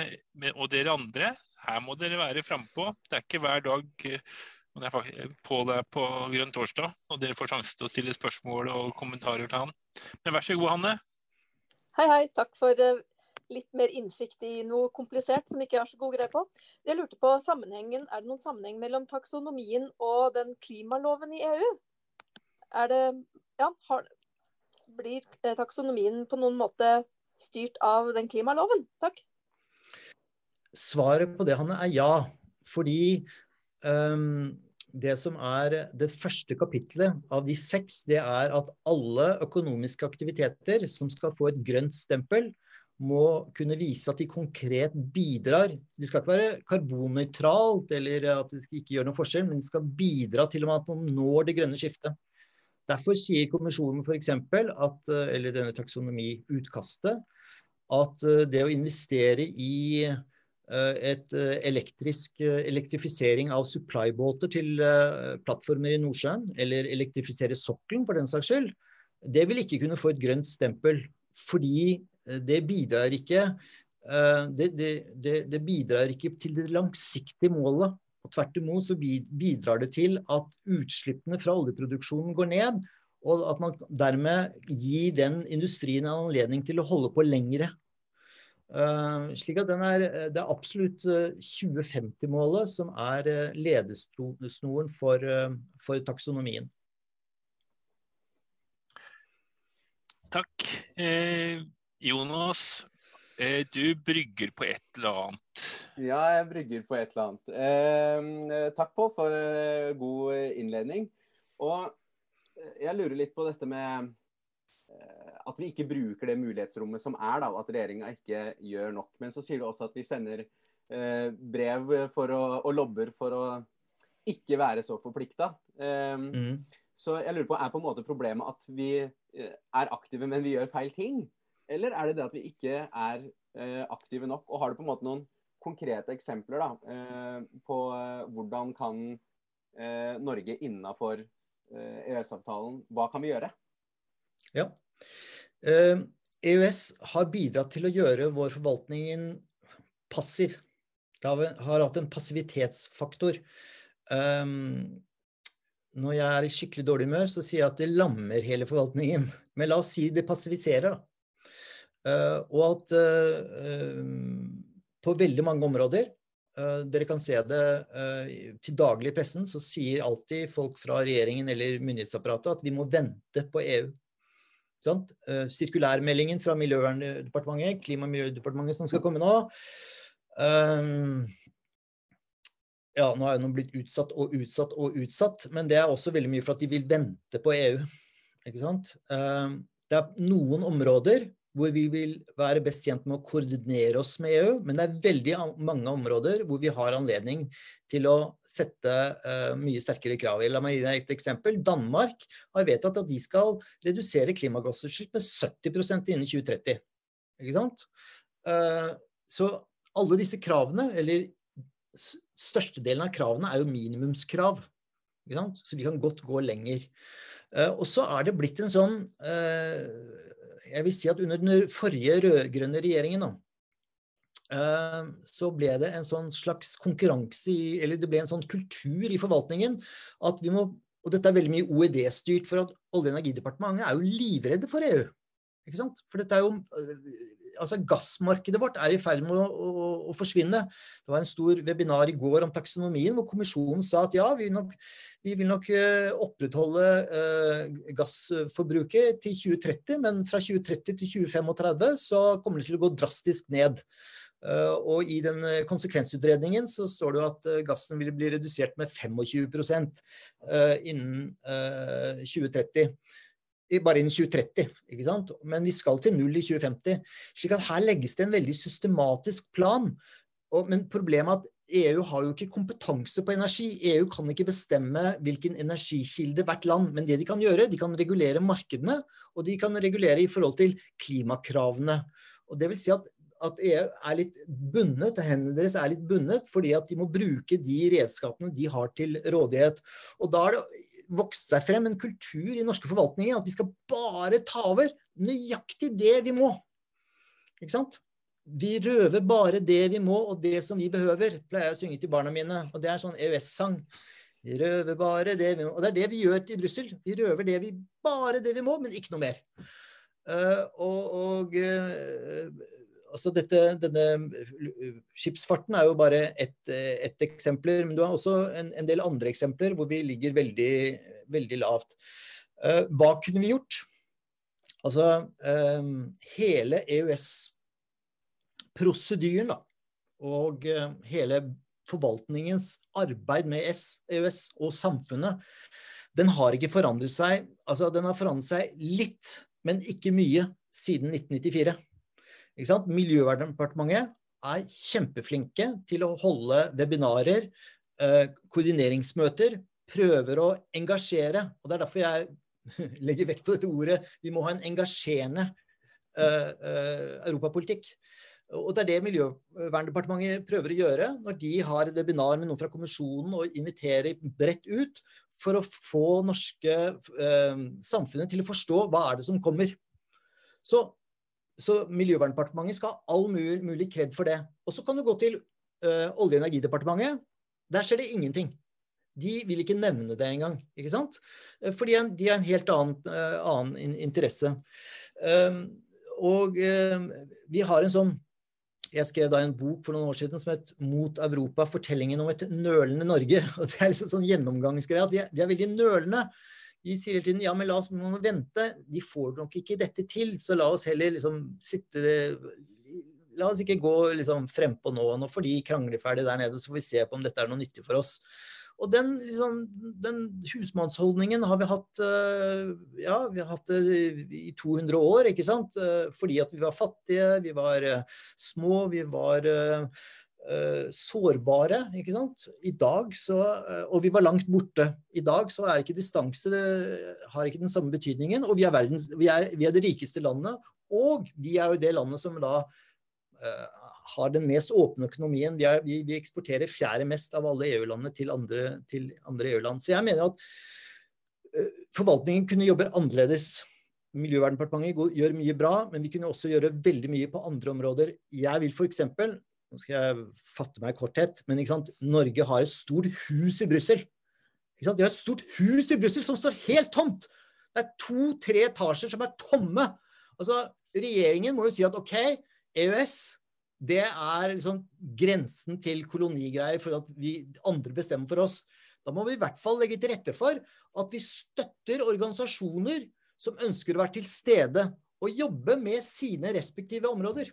og dere andre. Her må dere være frampå. Det er ikke hver dag eh, Pål er på Grønn torsdag, og dere får sjanse til å stille spørsmål og kommentarer til han. Men vær så god, Hanne. Hei, hei. Takk for eh, litt mer innsikt i noe komplisert som ikke har så god greie på. Jeg lurte på sammenhengen, Er det noen sammenheng mellom taksonomien og den klimaloven i EU? Er det Ja, har, blir eh, taksonomien på noen måte styrt av den klimaloven? Takk. Svaret på det Hanne, er ja. Fordi um, det som er det første kapitlet av de seks, det er at alle økonomiske aktiviteter som skal få et grønt stempel, må kunne vise at de konkret bidrar. De skal ikke være karbonnøytralt eller at de ikke gjør noen forskjell, men de skal bidra til at man når det grønne skiftet. Derfor sier kommisjonen f.eks. at, eller denne taksonomiutkastet, at eh, det å investere i eh, et eh, elektrisk elektrifisering av supply-båter til plattformer i Nordsjøen, eller elektrifisere sokkelen for den saks skyld, det vil ikke kunne få et grønt stempel. Fordi det bidrar ikke, det, det, det, det bidrar ikke til det langsiktige målet. Og Tvert imot så bidrar det til at utslippene fra oljeproduksjonen går ned, og at man dermed gir den industrien en anledning til å holde på lengre. Uh, slik at er, Det er absolutt 2050-målet som er ledesnoren for, for taksonomien. Takk. Eh, Jonas, Eh, du brygger på et eller annet. Ja, jeg brygger på et eller annet. Eh, takk, Pål, for eh, god innledning. Og eh, jeg lurer litt på dette med eh, at vi ikke bruker det mulighetsrommet som er, da, at regjeringa ikke gjør nok. Men så sier du også at vi sender eh, brev for å, og lobber for å ikke være så forplikta. Mm. Så jeg lurer på, er på en måte problemet at vi er aktive, men vi gjør feil ting? Eller er det det at vi ikke er eh, aktive nok? Og har du på en måte noen konkrete eksempler da, eh, på eh, hvordan kan Norge innafor EØS-avtalen Hva kan vi gjøre? Ja. EØS e har bidratt til å gjøre vår forvaltning passiv. Det har hatt en passivitetsfaktor. Når jeg er i skikkelig dårlig humør, så sier jeg at det lammer hele forvaltningen. Men la oss si det passiviserer. da. Eh, og at eh, på veldig mange områder eh, dere kan se det til daglig i pressen, så sier alltid folk fra regjeringen eller myndighetsapparatet at vi må vente på EU. Sånn? Sirkulærmeldingen fra Miljøverndepartementet, Klima- og miljødepartementet som skal komme nå. Ja, nå er den blitt utsatt og utsatt og utsatt, men det er også veldig mye for at de vil vente på EU. Ikke sant? Det er noen områder hvor vi vil være best tjent med å koordinere oss med EU. Men det er veldig mange områder hvor vi har anledning til å sette uh, mye sterkere krav. La meg gi deg et eksempel. Danmark har vedtatt at de skal redusere klimagassutslipp med 70% innen 2030. Ikke sant? Uh, så alle disse kravene, eller størstedelen av kravene, er jo minimumskrav. Ikke sant? Så vi kan godt gå lenger. Uh, og så er det blitt en sånn jeg vil si at under den forrige rød-grønne regjeringen, da, eh, så ble det en sånn slags konkurranse i Eller det ble en sånn kultur i forvaltningen at vi må Og dette er veldig mye OED-styrt, for at Olje- og energidepartementet er jo livredde for EU. Ikke sant? For dette er jo altså Gassmarkedet vårt er i ferd med å, å, å, forsvinne. Det var en stor webinar i går om taksonomien, hvor kommisjonen sa at ja, vi, nok, vi vil nok uh, opprettholde uh, gassforbruket til 2030, men fra 2030 til 2035 så kommer det til å gå drastisk ned. Uh, og i den konsekvensutredningen så står det at gassen vil bli redusert med 25 uh, innen 2030 bare innen 2030. ikke sant? Men vi skal til null i 2050. slik at her legges det en veldig systematisk plan. Og, men problemet er at EU har jo ikke kompetanse på energi. EU kan ikke bestemme hvilken energikilde hvert land. Men det de kan gjøre, de kan regulere markedene, og de kan regulere i forhold til klimakravene. Og det vil si at at EU er litt bundet, hendene deres er litt bundet fordi at de må bruke de redskapene de har til rådighet. Og da er det vokst seg frem en kultur i norske forvaltninger at vi skal bare ta over nøyaktig det vi må. Ikke sant? Vi røver bare det vi må, og det som vi behøver, pleier jeg å synge til barna mine. Og det er sånn EØS-sang. Vi røver bare det vi må. Og det er det vi gjør i Brussel. Vi røver det vi, bare det vi må, men ikke noe mer. Uh, og, og uh, altså dette, denne Skipsfarten er jo bare ett et eksempler, men du har også en, en, del andre eksempler hvor vi ligger veldig, veldig lavt. Uh, hva kunne vi gjort? Altså hele EØS prosedyren da, og uh, hele forvaltningens arbeid med EØS og samfunnet, den har ikke forandret seg Altså, den har forandret seg litt, men ikke mye, siden 1994. Miljøverndepartementet er kjempeflinke til å holde webinarer, eh, koordineringsmøter, prøver å engasjere. Og det er derfor jeg legger vekt på dette ordet. Vi må ha en engasjerende uh, uh, europapolitikk. Og Det er det Miljøverndepartementet prøver å gjøre når de har et webinar med noen fra kommisjonen og inviterer bredt ut for å få norske eh, samfunnet til å forstå hva er det som kommer. Så, så Miljøverndepartementet skal ha all mulig, kred for det. Og så kan du gå til uh, Olje- og energidepartementet. Der skjer det ingenting. De vil ikke nevne det engang. ikke sant? Eh, fordi de har en helt annen, uh, annen interesse. Um, og uh, vi har en sånn jeg skrev da en bok for noen år siden som het 'Mot Europa fortellingen om et nølende Norge'. og Det er liksom sånn gjennomgangsgreie at vi er, vi er, veldig nølende. De sier hele tiden ja, men la oss må vente. De får nok ikke dette til, så la oss heller liksom sitte La oss ikke gå liksom frempå nå. Nå får de krangle ferdig der nede, så får vi se på om dette er noe nyttig for oss. Og den, liksom, den, husmannsholdningen har vi hatt eh, ja, vi har hatt i 200 år, ikke sant? Eh, fordi at vi var fattige, vi var eh, små, vi var sårbare, ikke sant. I dag så Og vi var langt borte. I dag så er ikke distanse har ikke den samme betydningen. Og vi er, verdens, vi er, vi er det rikeste landet, og vi er jo det landet som da uh, har den mest åpne økonomien. Vi, er, vi eksporterer fjerde mest av alle EU-landene til andre, andre EU-land. Så jeg mener at uh, forvaltningen kunne jobbe annerledes. Miljøverndepartementet gjør mye bra, men vi kunne også gjøre veldig mye på andre områder. Jeg vil f.eks. Nå skal jeg fatte meg i korthet, men Norge har et stort hus i Brussel. Vi har et stort hus i Brussel som står helt tomt! Det er to-tre etasjer som er tomme. Altså, Regjeringen må jo si at OK, EØS det er liksom grensen til kolonigreier for at vi andre bestemmer for oss. Da må vi i hvert fall legge til rette for at vi støtter organisasjoner som ønsker å være til stede og jobbe med sine respektive områder.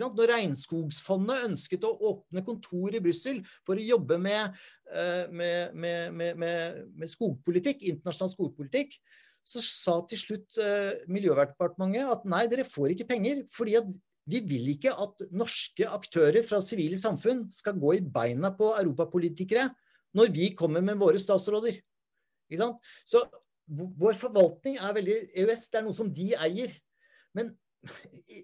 Når Regnskogsfondet ønsket å åpne kontor i Brussel for å jobbe med, eh, med, med, med, skogpolitikk, internasjonal skogpolitikk, så sa til slutt eh, Miljøverndepartementet at nei, dere får ikke penger, fordi at vi vil ikke at norske aktører fra sivile samfunn skal gå i beina på europapolitikere når vi kommer med våre statsråder. Så vår forvaltning er veldig EØS, det er noe som de eier. Men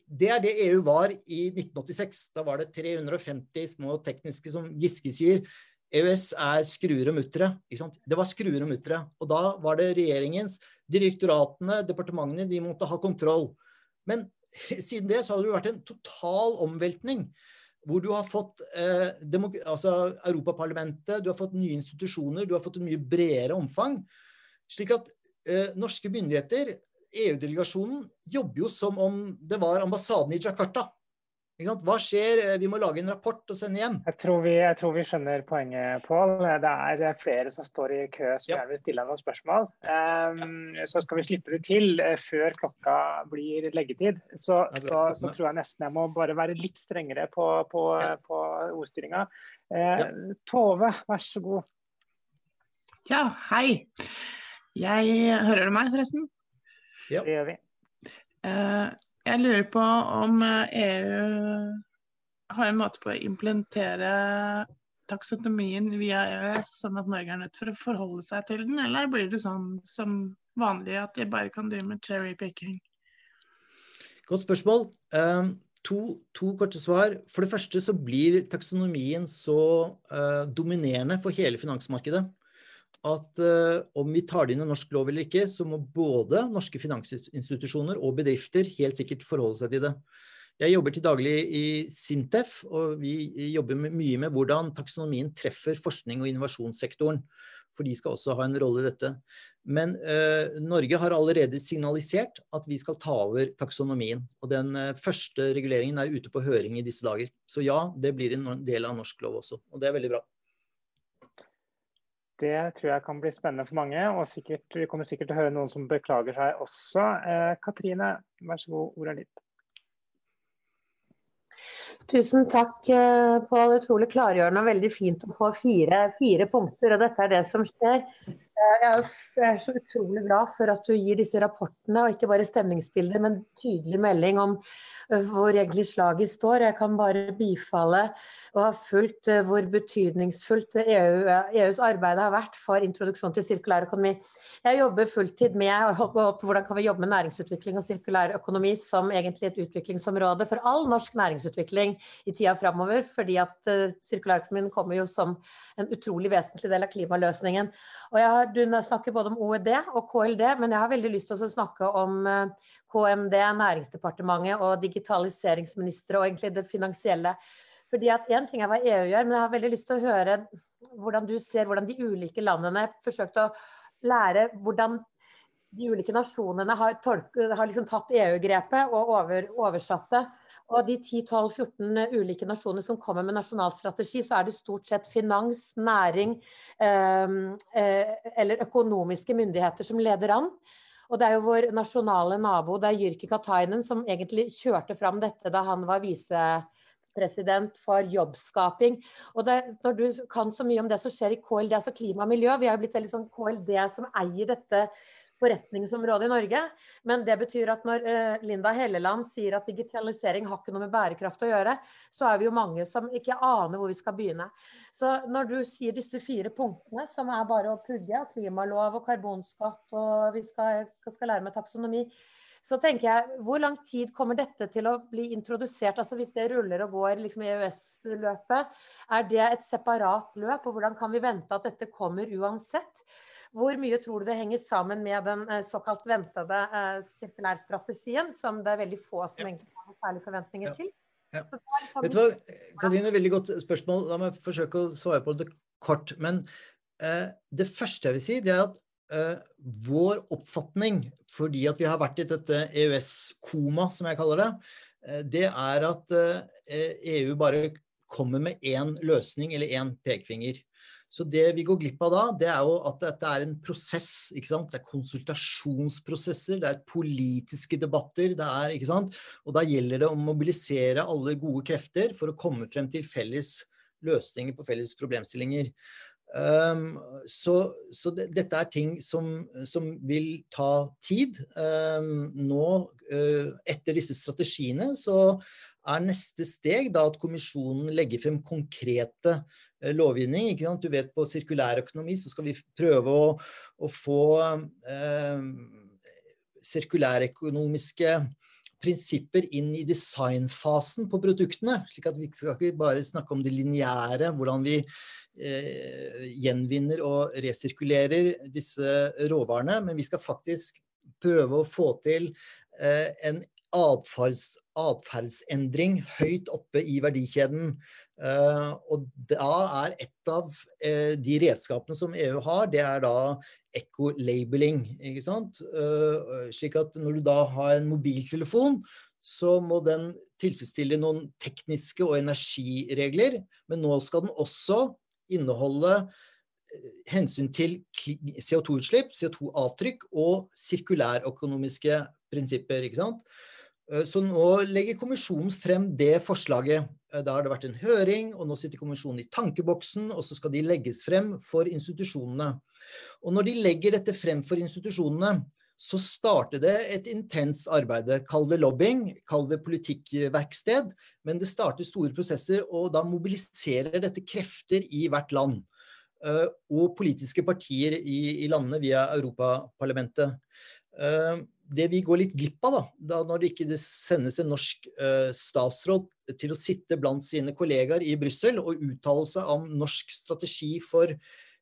det er det EU var i 1986. Da var det 350 små tekniske, som Giske sier. EØS er skruer og muttere. Det var skruer og muttere. Og da var det regjeringens, direktoratene, departementene, de måtte ha kontroll. Men siden det så har det vært en total omveltning. Hvor du har fått eh, altså Europaparlamentet, du har fått nye institusjoner, du har fått en mye bredere omfang. Slik at eh, norske myndigheter, EU-delegasjonen, jobber jo som om det var ambassaden i Jakarta. Hva skjer? Eh, vi må lage en rapport og sende hjem. Jeg tror vi, jeg tror vi skjønner poenget, Pål. Det er eh, flere som står i kø som ja. vil stille noen spørsmål. Um, så skal vi slippe det til før klokka blir leggetid. Så, så, så, tror jeg nesten jeg må bare være litt strengere på, på, på ordstyringa. Uh, Tove, vær så god. Ja, hei. Jeg Hører du meg, forresten? Ja. Det gjør vi. Uh, jeg lurer på om EU eh, e har en måte på å implementere taksonomien via EØS, sånn at Norge er nødt for å forholde seg til den, eller blir det sånn som vanlig at de bare kan drive med cherry picking? Godt spørsmål. Um, to, to, korte svar. For det første så blir taksonomien så uh, dominerende for hele finansmarkedet at uh, om vi tar det inn i norsk lov eller ikke, så må både norske finansinstitusjoner og bedrifter helt sikkert forholde seg til det. Jeg jobber til daglig i Sintef, og vi jobber mye med hvordan taksonomien treffer forskning og innovasjonssektoren. For de skal også ha en rolle i dette. Men uh, Norge har allerede signalisert at vi skal ta over taksonomien. Og den uh, første reguleringen er ute på høring i disse dager. Så ja, det blir en del av norsk lov også. Og det er veldig bra. Det tror jeg kan bli spennende for mange, og sikkert, vi kommer sikkert til å høre noen som beklager seg også. Eh, Katrine, vær så god, ordet er ditt. Tusen takk, eh, Pål. Utrolig klargjørende og veldig fint å få fire, fire, punkter. og Dette er det som skjer. Jeg er så utrolig glad for at du gir disse rapportene, og ikke bare stemningsbilder, men tydelig melding om hvor egentlig slaget står. Jeg kan bare bifalle og ha fulgt hvor betydningsfullt EU, EUs arbeid har vært for introduksjon til sirkulær økonomi. Jeg jobber fulltid med hvordan kan vi jobbe med næringsutvikling og sirkulær økonomi som egentlig et utviklingsområde for all norsk næringsutvikling i tida framover. Fordi at sirkulærøkonomien kommer jo som en utrolig vesentlig del av klimaløsningen. Og jeg har, du snakker både om OED og KLD, men jeg har veldig lyst til å snakke om eh, KMD, Næringsdepartementet og digitaliseringsministre og egentlig det finansielle. Fordi at Én ting er hva EU gjør, men jeg har veldig lyst til å høre hvordan du ser hvordan de ulike landene forsøkte å lære hvordan de ulike nasjonene har, tolket, har liksom tatt EU-grepet og over, oversatt det. Og de 10-12-14 ulike nasjoner som kommer med nasjonal strategi, så er det stort sett finans, næring eh, eh, eller økonomiske myndigheter som leder an. Og det er jo vår nasjonale nabo, det er Jyrki Katainen, som egentlig kjørte fram dette da han var vise president for jobbskaping. Og det, når du kan så mye om det som skjer i KLD, altså klima og miljø, vi har jo blitt veldig sånn KLD som eier dette forretningsområdet i Norge. Men det betyr at når uh, Linda Helleland sier at digitalisering har ikke noe med bærekraft å gjøre, så er vi jo mange som ikke aner hvor vi skal begynne. Så når du sier disse fire punktene, som er bare å pugge, klimalov og karbonskatt, og vi skal, skal lære med taksonomi, så tenker jeg, Hvor lang tid kommer dette til å bli introdusert? altså Hvis det ruller og går liksom EØS-løpet, er det et separat løp? og Hvordan kan vi vente at dette kommer uansett? Hvor mye tror du det henger sammen med den eh, såkalt ventede eh, sirkulærstrategien, som det er veldig få som egentlig har særlige forventninger ja. til? Ja. Sånn Vet du hva, Katrine, veldig godt spørsmål. La meg forsøke å svare på det kort. Men eh, det første jeg vil si, det er at eh, vår oppfatning, fordi at vi har vært i dette EØS-koma, som jeg kaller det, uh, det er at eh, EU bare kommer med én løsning eller én pekefinger. Så det vi går glipp av da, det er jo at dette er en prosess. ikke sant? Det er konsultasjonsprosesser, det er politiske debatter. det er, ikke sant? Og da gjelder det å mobilisere alle gode krefter for å komme frem til felles løsninger på felles problemstillinger. Um, så, så det, dette er ting som, som vil ta tid. Um, nå, uh, etter disse strategiene, så er neste steg da at kommisjonen legger frem konkrete lovgivning. Ikke sant? Du vet På sirkulærøkonomi så skal vi prøve å, å få eh, sirkulærøkonomiske prinsipper inn i designfasen på produktene. slik at Vi skal ikke bare snakke om det lineære, hvordan vi eh, gjenvinner og resirkulerer disse råvarene, men vi skal faktisk prøve å få til eh, en atferds, atferdsendring høyt oppe i verdikjeden. Uh, og da er et av uh, de redskapene som EU har, det er da eco-labeling. ikke sant? Uh, slik at når du da har en mobiltelefon, så må den tilfredsstille noen tekniske og energiregler, men nå skal den også inneholde eh, hensyn til CO2-utslipp, CO2-avtrykk og sirkulærøkonomiske prinsipper. ikke sant? Eh, så nå legger kommisjonen frem det forslaget. Eh, da har det vært en høring, og nå sitter kommisjonen i tankeboksen, og så skal de legges frem for institusjonene. Og når de legger dette frem for institusjonene, så starter det et intenst arbeid. Kall det lobbying, kall det politikkverksted. Men det starter store prosesser, og da mobiliserer dette krefter i hvert land. Eh, og politiske partier i, i landene via Europaparlamentet. Eh, det vi går litt glipp av, da, da når det ikke sendes en norsk uh, statsråd til å sitte blant sine kollegaer i Brussel og uttale seg om norsk strategi for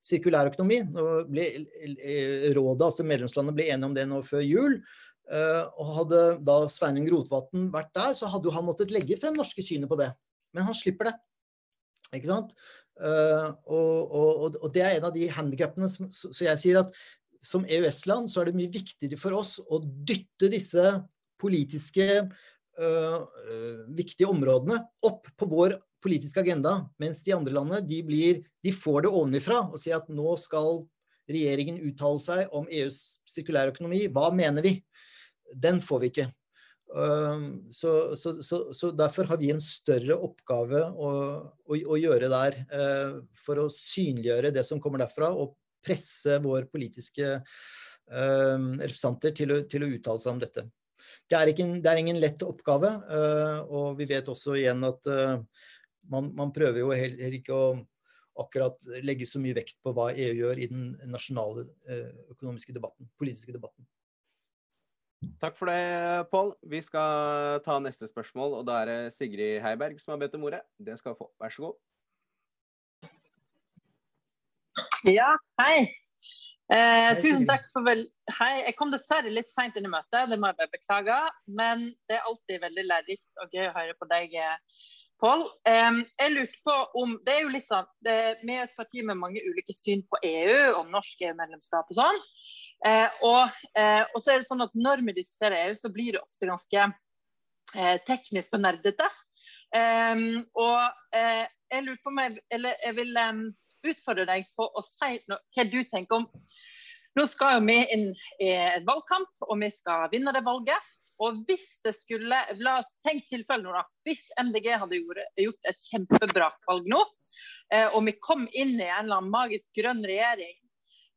sirkulærøkonomi. Ble, rådet, altså Medlemslandene ble enige om det nå før jul. Uh, og hadde da Sveinung Rotevatn vært der, så hadde jo han måttet legge frem norske synet på det. Men han slipper det. Ikke sant? Uh, og, og, og, det er en av de handikappene som Så jeg sier at som EØS-land så er det mye viktigere for oss å dytte disse politiske viktige områdene opp på vår politiske agenda, mens de andre landene de, blir, de får det ovenfra og sier at nå skal regjeringen uttale seg om EUs sirkulærøkonomi. Hva mener vi? Den får vi ikke. Så, så, så, så, derfor har vi en større oppgave å, å, å gjøre der for å synliggjøre det som kommer derfra, og presse våre politiske uh, representanter til å, til å, uttale seg om dette. Det er, ikke, det er ingen lett oppgave, uh, og vi vet også igjen at uh, man, man, prøver jo heller ikke å akkurat legge så mye vekt på hva EU gjør i den nasjonale økonomiske debatten, politiske debatten. Takk for det, Pål. Vi skal ta neste spørsmål, og da er det Sigrid Heiberg som har bedt om ordet. Det skal få. Vær så god. Ja, hei. Eh, tusen takk for vel... Hei. Jeg kom dessverre litt seint inn i møtet, det må jeg bare beklage. Men det er alltid veldig lærerikt og gøy å høre på deg, Pål. Eh, jeg lurte på om Det er jo litt sånn Vi er et parti med mange ulike syn på EU, om norsk EU-medlemskap og sånn. Eh, og, eh, og, så er det sånn at Når vi diskuterer EU, så blir det ofte ganske eh, teknisk og nerdete. Og eh, jeg lurte på meg, eller jeg vil um, utfordre deg på å si noe, hva du tenker om Nå skal jo vi inn i et valgkamp, og vi skal vinne det valget. Og hvis det skulle La oss tenke tilfellet nå, da. Hvis MDG hadde gjort, et kjempebra valg nå, eh, og vi kom inn i en eller annen magisk grønn regjering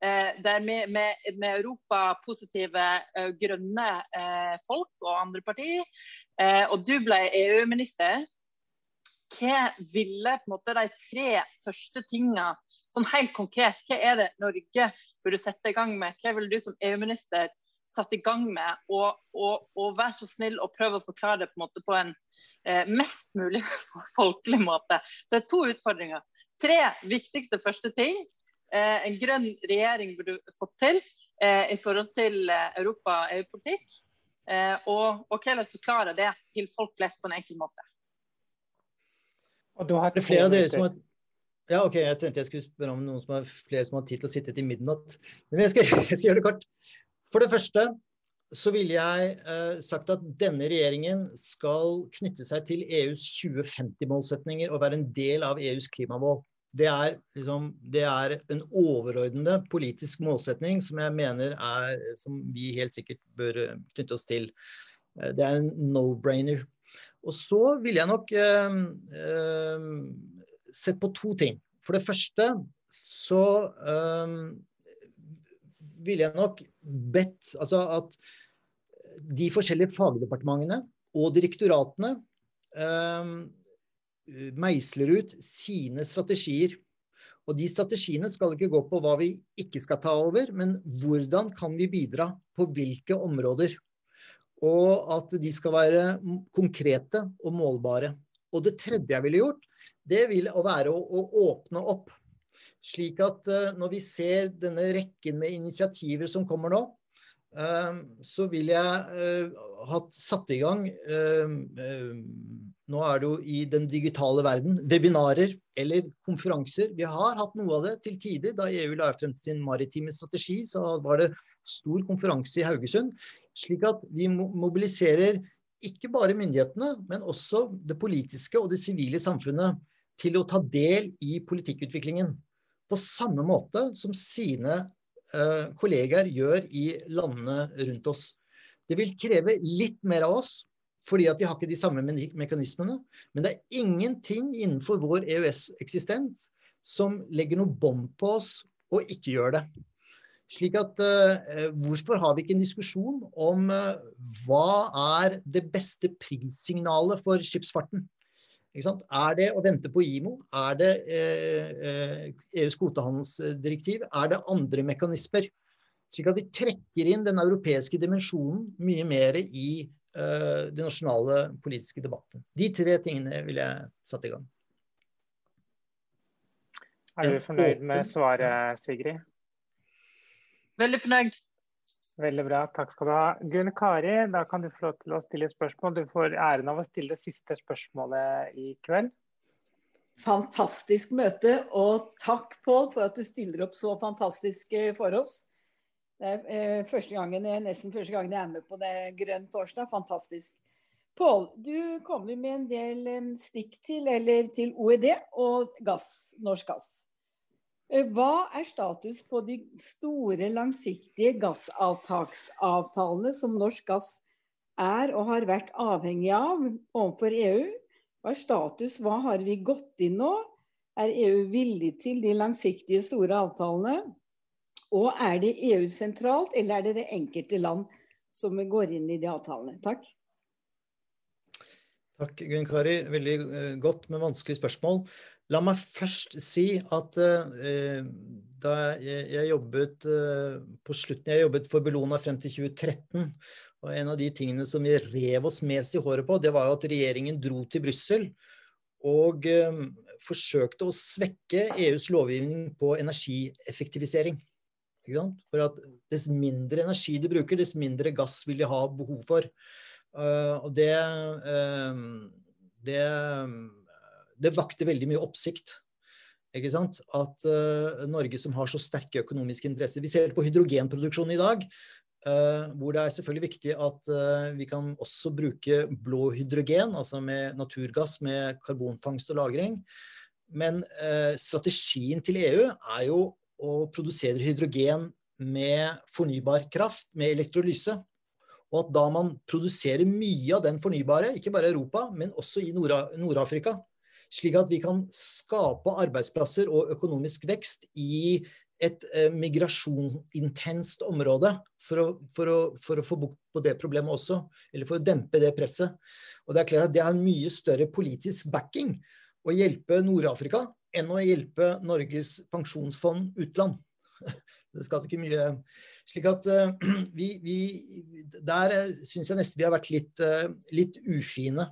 Eh, der vi med, med europapositive uh, grønne folk og andre partier, og du ble EU-minister, hva ville på en måte de tre første tingene, sånn helt konkret, hva er det Norge burde sette i gang med? Hva ville du som EU-minister satt i gang med? Og, og, og vær så snill og prøve å forklare det på en måte på en mest mulig folkelig måte. Så det er to utfordringer. Tre viktigste første ting Eh, en grønn regjering burde fått til eh, i forhold til eh, Europa-EU-politikk. og, og hvordan forklare det til folk flest på en enkel måte. Og det er flere av dere som har ja, ok, Jeg tenkte jeg skulle spørre om noen som har flere som har tid til å sitte til midnatt. Men jeg skal, jeg skal gjøre det kort. For det første så ville jeg eh, sagt at denne regjeringen skal knytte seg til EUs 2050-målsetninger og være en del av EUs klimamål det er, liksom, det er en overordnede politisk målsetning som jeg mener er, som vi helt sikkert bør eh, knytte oss til. Eh, det er en no-brainer. Og så vil jeg nok eh, eh, sett på to ting. For det første så eh, ville jeg nok bedt altså at de forskjellige fagdepartementene og direktoratene eh, Eh, meisler ut sine strategier. Og de strategiene skal ikke gå på hva vi ikke skal ta over, men hvordan kan vi bidra på hvilke områder. Og at de skal være konkrete og målbare. Og det tredje jeg ville gjort, det vil være å, å åpne opp. Slik at uh, når vi ser denne rekken med initiativer som kommer nå, uh, så vil jeg uh, ha satt i gang nå er det jo i den digitale verden webinarer eller konferanser. Vi har hatt noe av det til tider. Da EU la frem sin maritime strategi, så var det stor konferanse i Haugesund. Slik at vi mobiliserer ikke bare myndighetene, men også det politiske og det sivile samfunnet til å ta del i politikkutviklingen. På samme måte som sine eh, kollegaer gjør i landene rundt oss. Det vil kreve litt mer av oss, fordi at vi har ikke de samme me mekanismene. Men det er ingenting innenfor vår EØS-eksistent som legger noe bånd på oss og ikke gjør det. Slik at uh, Hvorfor har vi ikke en diskusjon om uh, hva er det beste prissignalet for skipsfarten? Er det å vente på IMO? Er det uh, EUs kvotehandelsdirektiv? Er det andre mekanismer? Slik at vi trekker inn den europeiske dimensjonen mye mer i eh, den nasjonale politiske debatten. De tre tingene vil jeg satt i gang. Er du fornøyd med svaret, Sigrid? Veldig fornøyd. Veldig bra, takk skal du ha. Gunn Kari, da kan du få lov til å stille spørsmål. Du får æren av å stille det siste spørsmålet i kveld. Fantastisk møte, og takk Pål for at du stiller opp så fantastisk for oss. Det er eh, første gangen, nesten første gangen jeg er med på det Grønn torsdag. Fantastisk. Pål, du kommer med en del eh, stikk til, eller til OED og gass, norsk gass. Eh, hva er status på de store, langsiktige gassavtaksavtalene som norsk gass er og har vært avhengig av overfor EU? Hva er status, hva har vi gått inn nå? Er EU villig til de langsiktige, store avtalene? Og er det EU sentralt, eller er det det enkelte land som går inn i de avtalene? Takk. Takk, Gunn Kari. Veldig eh, godt, men vanskelig spørsmål. La meg først si at uh, da jeg, jeg jobbet uh, på slutten Jeg jobbet for Bellona frem til 2013. Og en av de tingene som vi rev oss mest i håret på, det var jo at regjeringen dro til Brussel og uh, forsøkte å svekke EUs lovgivning på energieffektivisering. For at dess mindre energi de bruker, dess mindre gass vil de ha behov for. og det, det det vakte veldig mye oppsikt. At uh, Norge som har så sterke økonomiske interesser Vi ser på hydrogenproduksjon i dag, uh, hvor det er selvfølgelig viktig at uh, vi kan også bruke blå hydrogen, altså med naturgass med karbonfangst og -lagring. Men strategien til EU er jo å produsere hydrogen med fornybar kraft, med elektrolyse. Og at da man produserer mye av den fornybare, ikke bare i Europa, men også i Nord-Afrika, slik at vi kan skape arbeidsplasser og økonomisk vekst i et eh, migrasjonsintenst område for å, for, å, for å, få bukt på det problemet også, eller for å dempe det presset. Og Det er klart at det har en mye større politisk backing å hjelpe Nord-Afrika enn å hjelpe Norges pensjonsfond utland. Det skal ikke mye Slik at uh, vi, vi, Der uh, syns jeg nesten vi har vært litt, uh, litt ufine.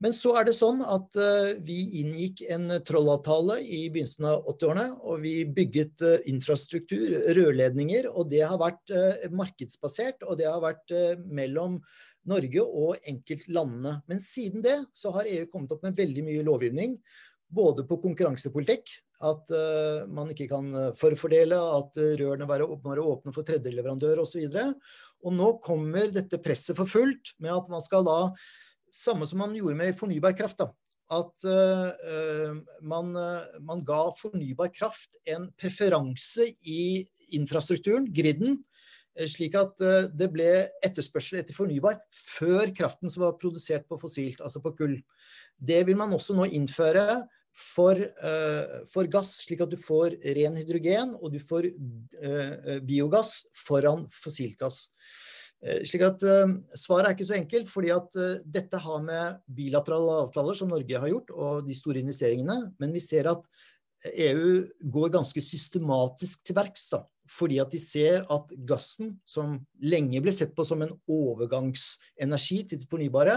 Men så er det sånn at uh, vi inngikk en trollavtale i begynnelsen av 80-årene. Og vi bygget uh, infrastruktur, rørledninger, og det har vært uh, markedsbasert. Og det har vært mellom Norge og enkeltlandene. Men siden det så har EU kommet opp med veldig mye lovgivning. Både på konkurransepolitikk, at man ikke kan forfordele, at rørene må være åpne for tredjeleverandør osv. Og, så og nå kommer dette presset for fullt med at man skal da samme som man gjorde med fornybar kraft. da, At uh, man, uh, man, ga fornybar kraft en preferanse i infrastrukturen, griden, slik at det ble etterspørsel etter fornybar før kraften som var produsert på fossilt, altså på kull. Det vil man også nå innføre for, for, gass, slik at du får ren hydrogen og du får biogass foran fossilgass. Eh, slik at uh, Svaret er ikke så enkelt, fordi at uh, dette har med bilaterale avtaler som Norge har gjort, og de store investeringene. Men vi ser at EU går ganske systematisk til verks. Fordi at de ser at gassen, som lenge ble sett på som en overgangsenergi til det fornybare,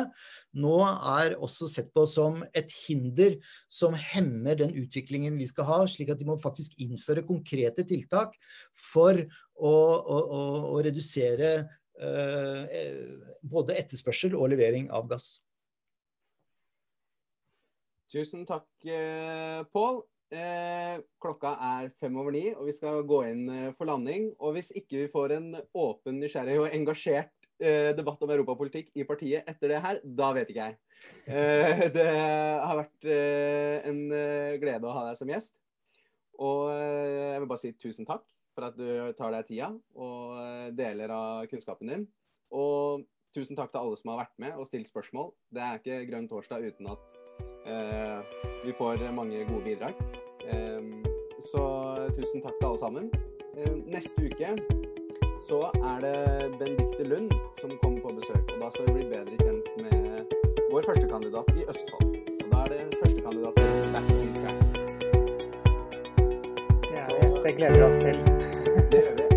nå er også sett på som et hinder som hemmer den utviklingen vi skal ha. Slik at de må faktisk innføre konkrete tiltak for å, å, å, å redusere Eh, eh, både etterspørsel og levering av gass. Tusen takk, eh, Pål. klokka er fem over ni, og vi skal gå inn for landing. Og hvis ikke vi får en åpen, nysgjerrig og engasjert debatt om europapolitikk i partiet etter det her, da vet ikke jeg. det har vært en glede å ha deg som gjest. Og jeg vil bare si tusen takk for at du tar deg tida og eh, deler av kunnskapen din. Og tusen takk til alle som har vært med og stilt spørsmål. Det er ikke Grønn torsdag uten at eh, vi får mange gode bidrag. Eh, så tusen takk til alle sammen. Eh, neste uke så er det Benedicte Lund som kommer på besøk. Og da skal vi bli bedre kjent med vår førstekandidat i Østfold. Og da er det førstekandidat til Back. Det gleder vi oss til. Yeah. it.